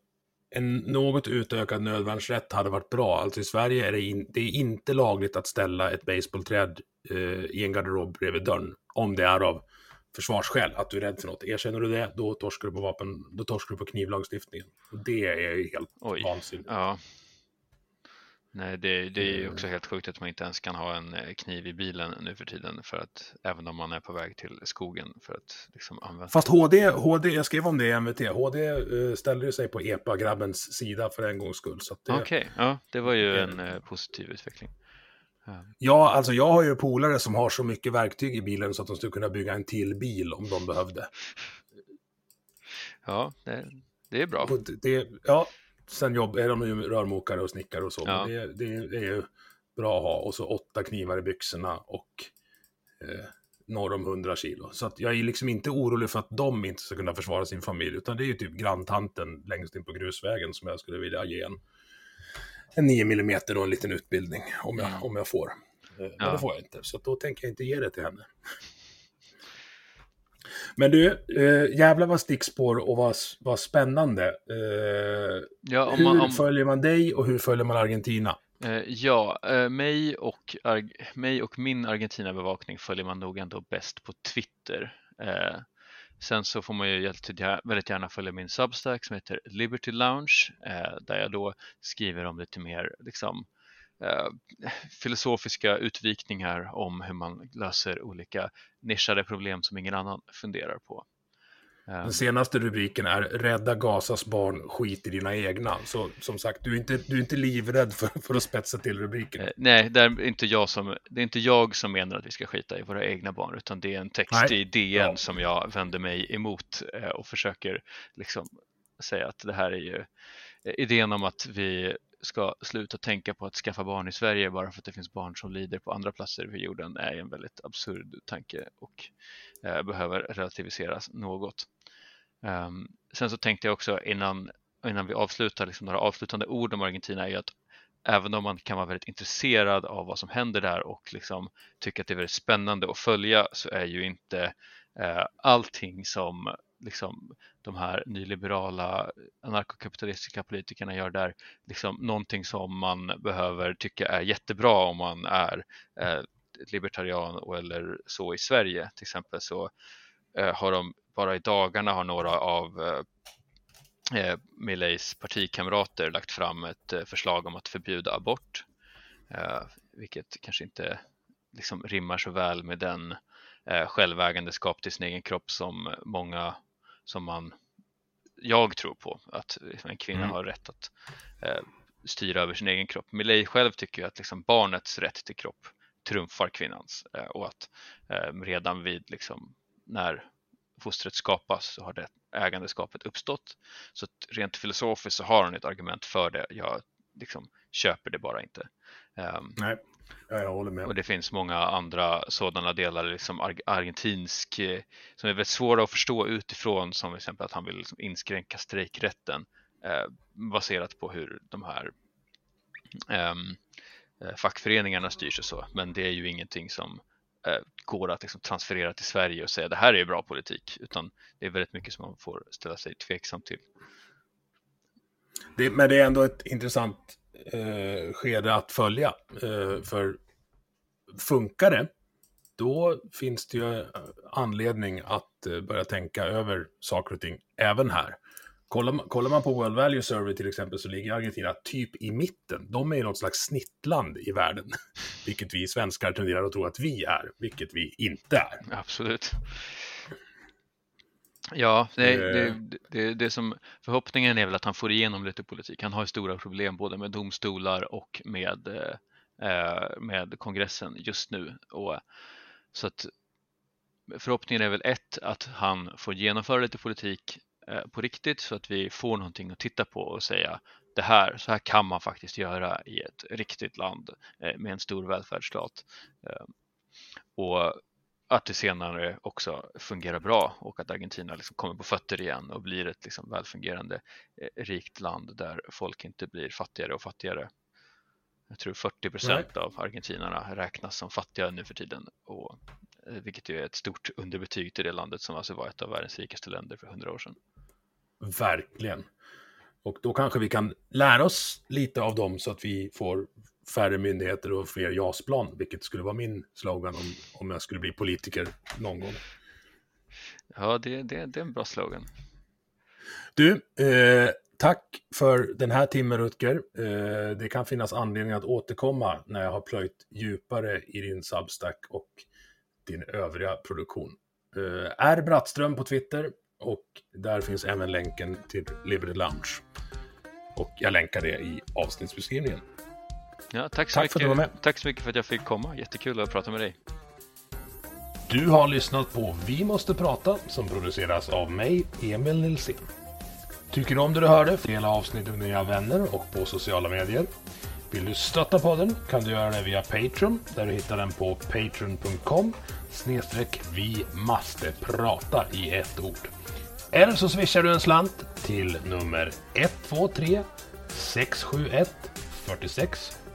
en något utökad nödvärnsrätt hade varit bra. Alltså i Sverige är det, in, det är inte lagligt att ställa ett baseballträd eh, i en garderob bredvid dörren om det är av försvarsskäl, att du är rädd för något. Erkänner du det, då torskar du på vapen, då torskar du på knivlagstiftningen. Och det är ju helt Oj. vansinnigt. Ja. Nej, det, det är ju också helt sjukt att man inte ens kan ha en eh, kniv i bilen nu för tiden för att även om man är på väg till skogen för att liksom använda. Fast HD, HD, jag skrev om det i MVT, HD uh, ställde ju sig på EPA-grabbens sida för en gångs skull. Okej, okay. ja, det var ju en uh, positiv utveckling. Ja, alltså jag har ju polare som har så mycket verktyg i bilen så att de skulle kunna bygga en till bil om de behövde. Ja, det, det är bra. Det, ja, sen jobb, är de ju rörmokare och snickare och så, ja. men det, det, det, är ju bra att ha. Och så åtta knivar i byxorna och eh, norr om 100 kilo. Så att jag är liksom inte orolig för att de inte ska kunna försvara sin familj, utan det är ju typ granntanten längst in på grusvägen som jag skulle vilja ge en en 9 mm och en liten utbildning om jag, mm. om jag får. Eh, men ja. det får jag inte, så då tänker jag inte ge det till henne. Men du, eh, jävlar vad stickspår och vad, vad spännande. Eh, ja, hur man, om... följer man dig och hur följer man Argentina? Eh, ja, eh, mig, och, mig och min Argentina-bevakning följer man nog ändå bäst på Twitter. Eh, Sen så får man ju väldigt gärna följa min Substack som heter Liberty Lounge eh, där jag då skriver om lite mer liksom, eh, filosofiska utvikningar om hur man löser olika nischade problem som ingen annan funderar på. Den senaste rubriken är Rädda Gazas barn, skit i dina egna. Så som sagt, du är inte, du är inte livrädd för, för att spetsa till rubriken. Eh, nej, det är, inte jag som, det är inte jag som menar att vi ska skita i våra egna barn, utan det är en text Nej. i DN ja. som jag vänder mig emot eh, och försöker liksom säga att det här är ju eh, idén om att vi ska sluta tänka på att skaffa barn i Sverige bara för att det finns barn som lider på andra platser på jorden är en väldigt absurd tanke och eh, behöver relativiseras något. Um, sen så tänkte jag också innan, innan vi avslutar, liksom några avslutande ord om Argentina är att även om man kan vara väldigt intresserad av vad som händer där och liksom tycker att det är väldigt spännande att följa så är ju inte eh, allting som liksom, de här nyliberala eh, anarkokapitalistiska politikerna gör där liksom någonting som man behöver tycka är jättebra om man är eh, libertarian eller så i Sverige. Till exempel så eh, har de bara i dagarna har några av eh, eh Milleys partikamrater lagt fram ett eh, förslag om att förbjuda abort, eh, vilket kanske inte liksom rimmar så väl med den eh, självägandeskap till sin egen kropp som många som man, jag tror på, att en kvinna mm. har rätt att eh, styra över sin egen kropp. Millet själv tycker att liksom barnets rätt till kropp trumfar kvinnans eh, och att eh, redan vid liksom, när fostret skapas så har det ägandeskapet uppstått. Så rent filosofiskt så har hon ett argument för det. Jag liksom köper det bara inte. Um, Nej, jag håller med. Och det finns många andra sådana delar, liksom argentinsk, eh, som är väldigt svåra att förstå utifrån, som till exempel att han vill liksom inskränka strejkrätten eh, baserat på hur de här um, fackföreningarna styrs och så. Men det är ju ingenting som eh, går att liksom transferera till Sverige och säga det här är bra politik, utan det är väldigt mycket som man får ställa sig tveksam till. Det, men det är ändå ett intressant eh, skede att följa, eh, för funkar det, då finns det ju eh, anledning att eh, börja tänka över saker och ting även här. Kollar man, kollar man på World Value Survey till exempel så ligger Argentina typ i mitten. De är ju något slags snittland i världen, vilket vi svenskar tenderar att tro att vi är, vilket vi inte är. Absolut. Ja, det, det, det, det, som förhoppningen är väl att han får igenom lite politik. Han har ju stora problem både med domstolar och med, eh, med kongressen just nu. Och, så att förhoppningen är väl ett att han får genomföra lite politik Eh, på riktigt så att vi får någonting att titta på och säga det här, så här kan man faktiskt göra i ett riktigt land eh, med en stor välfärdsstat. Eh, och att det senare också fungerar bra och att Argentina liksom kommer på fötter igen och blir ett liksom välfungerande rikt land där folk inte blir fattigare och fattigare. Jag tror 40 procent av argentinarna räknas som fattiga nu för tiden och vilket är ett stort underbetyg till det landet som alltså var ett av världens rikaste länder för hundra år sedan. Verkligen. Och då kanske vi kan lära oss lite av dem så att vi får färre myndigheter och fler JAS-plan, vilket skulle vara min slogan om, om jag skulle bli politiker någon gång. Ja, det, det, det är en bra slogan. Du, eh, tack för den här timmen Rutger. Eh, det kan finnas anledning att återkomma när jag har plöjt djupare i din Substack och din övriga produktion. Eh, är Brattström på Twitter, och där finns även länken till Liberty Lounge. Och jag länkar det i avsnittsbeskrivningen. Ja, tack så, tack mycket. För att du var med. tack så mycket för att jag fick komma. Jättekul att prata med dig. Du har lyssnat på Vi måste prata som produceras av mig, Emil Nilsson. Tycker du om det du hörde? Dela avsnittet med dina vänner och på sociala medier. Vill du stötta podden kan du göra det via Patreon där du hittar den på patreon.com snedstreck vi måste prata i ett ord. Eller så swishar du en slant till nummer 123 671 46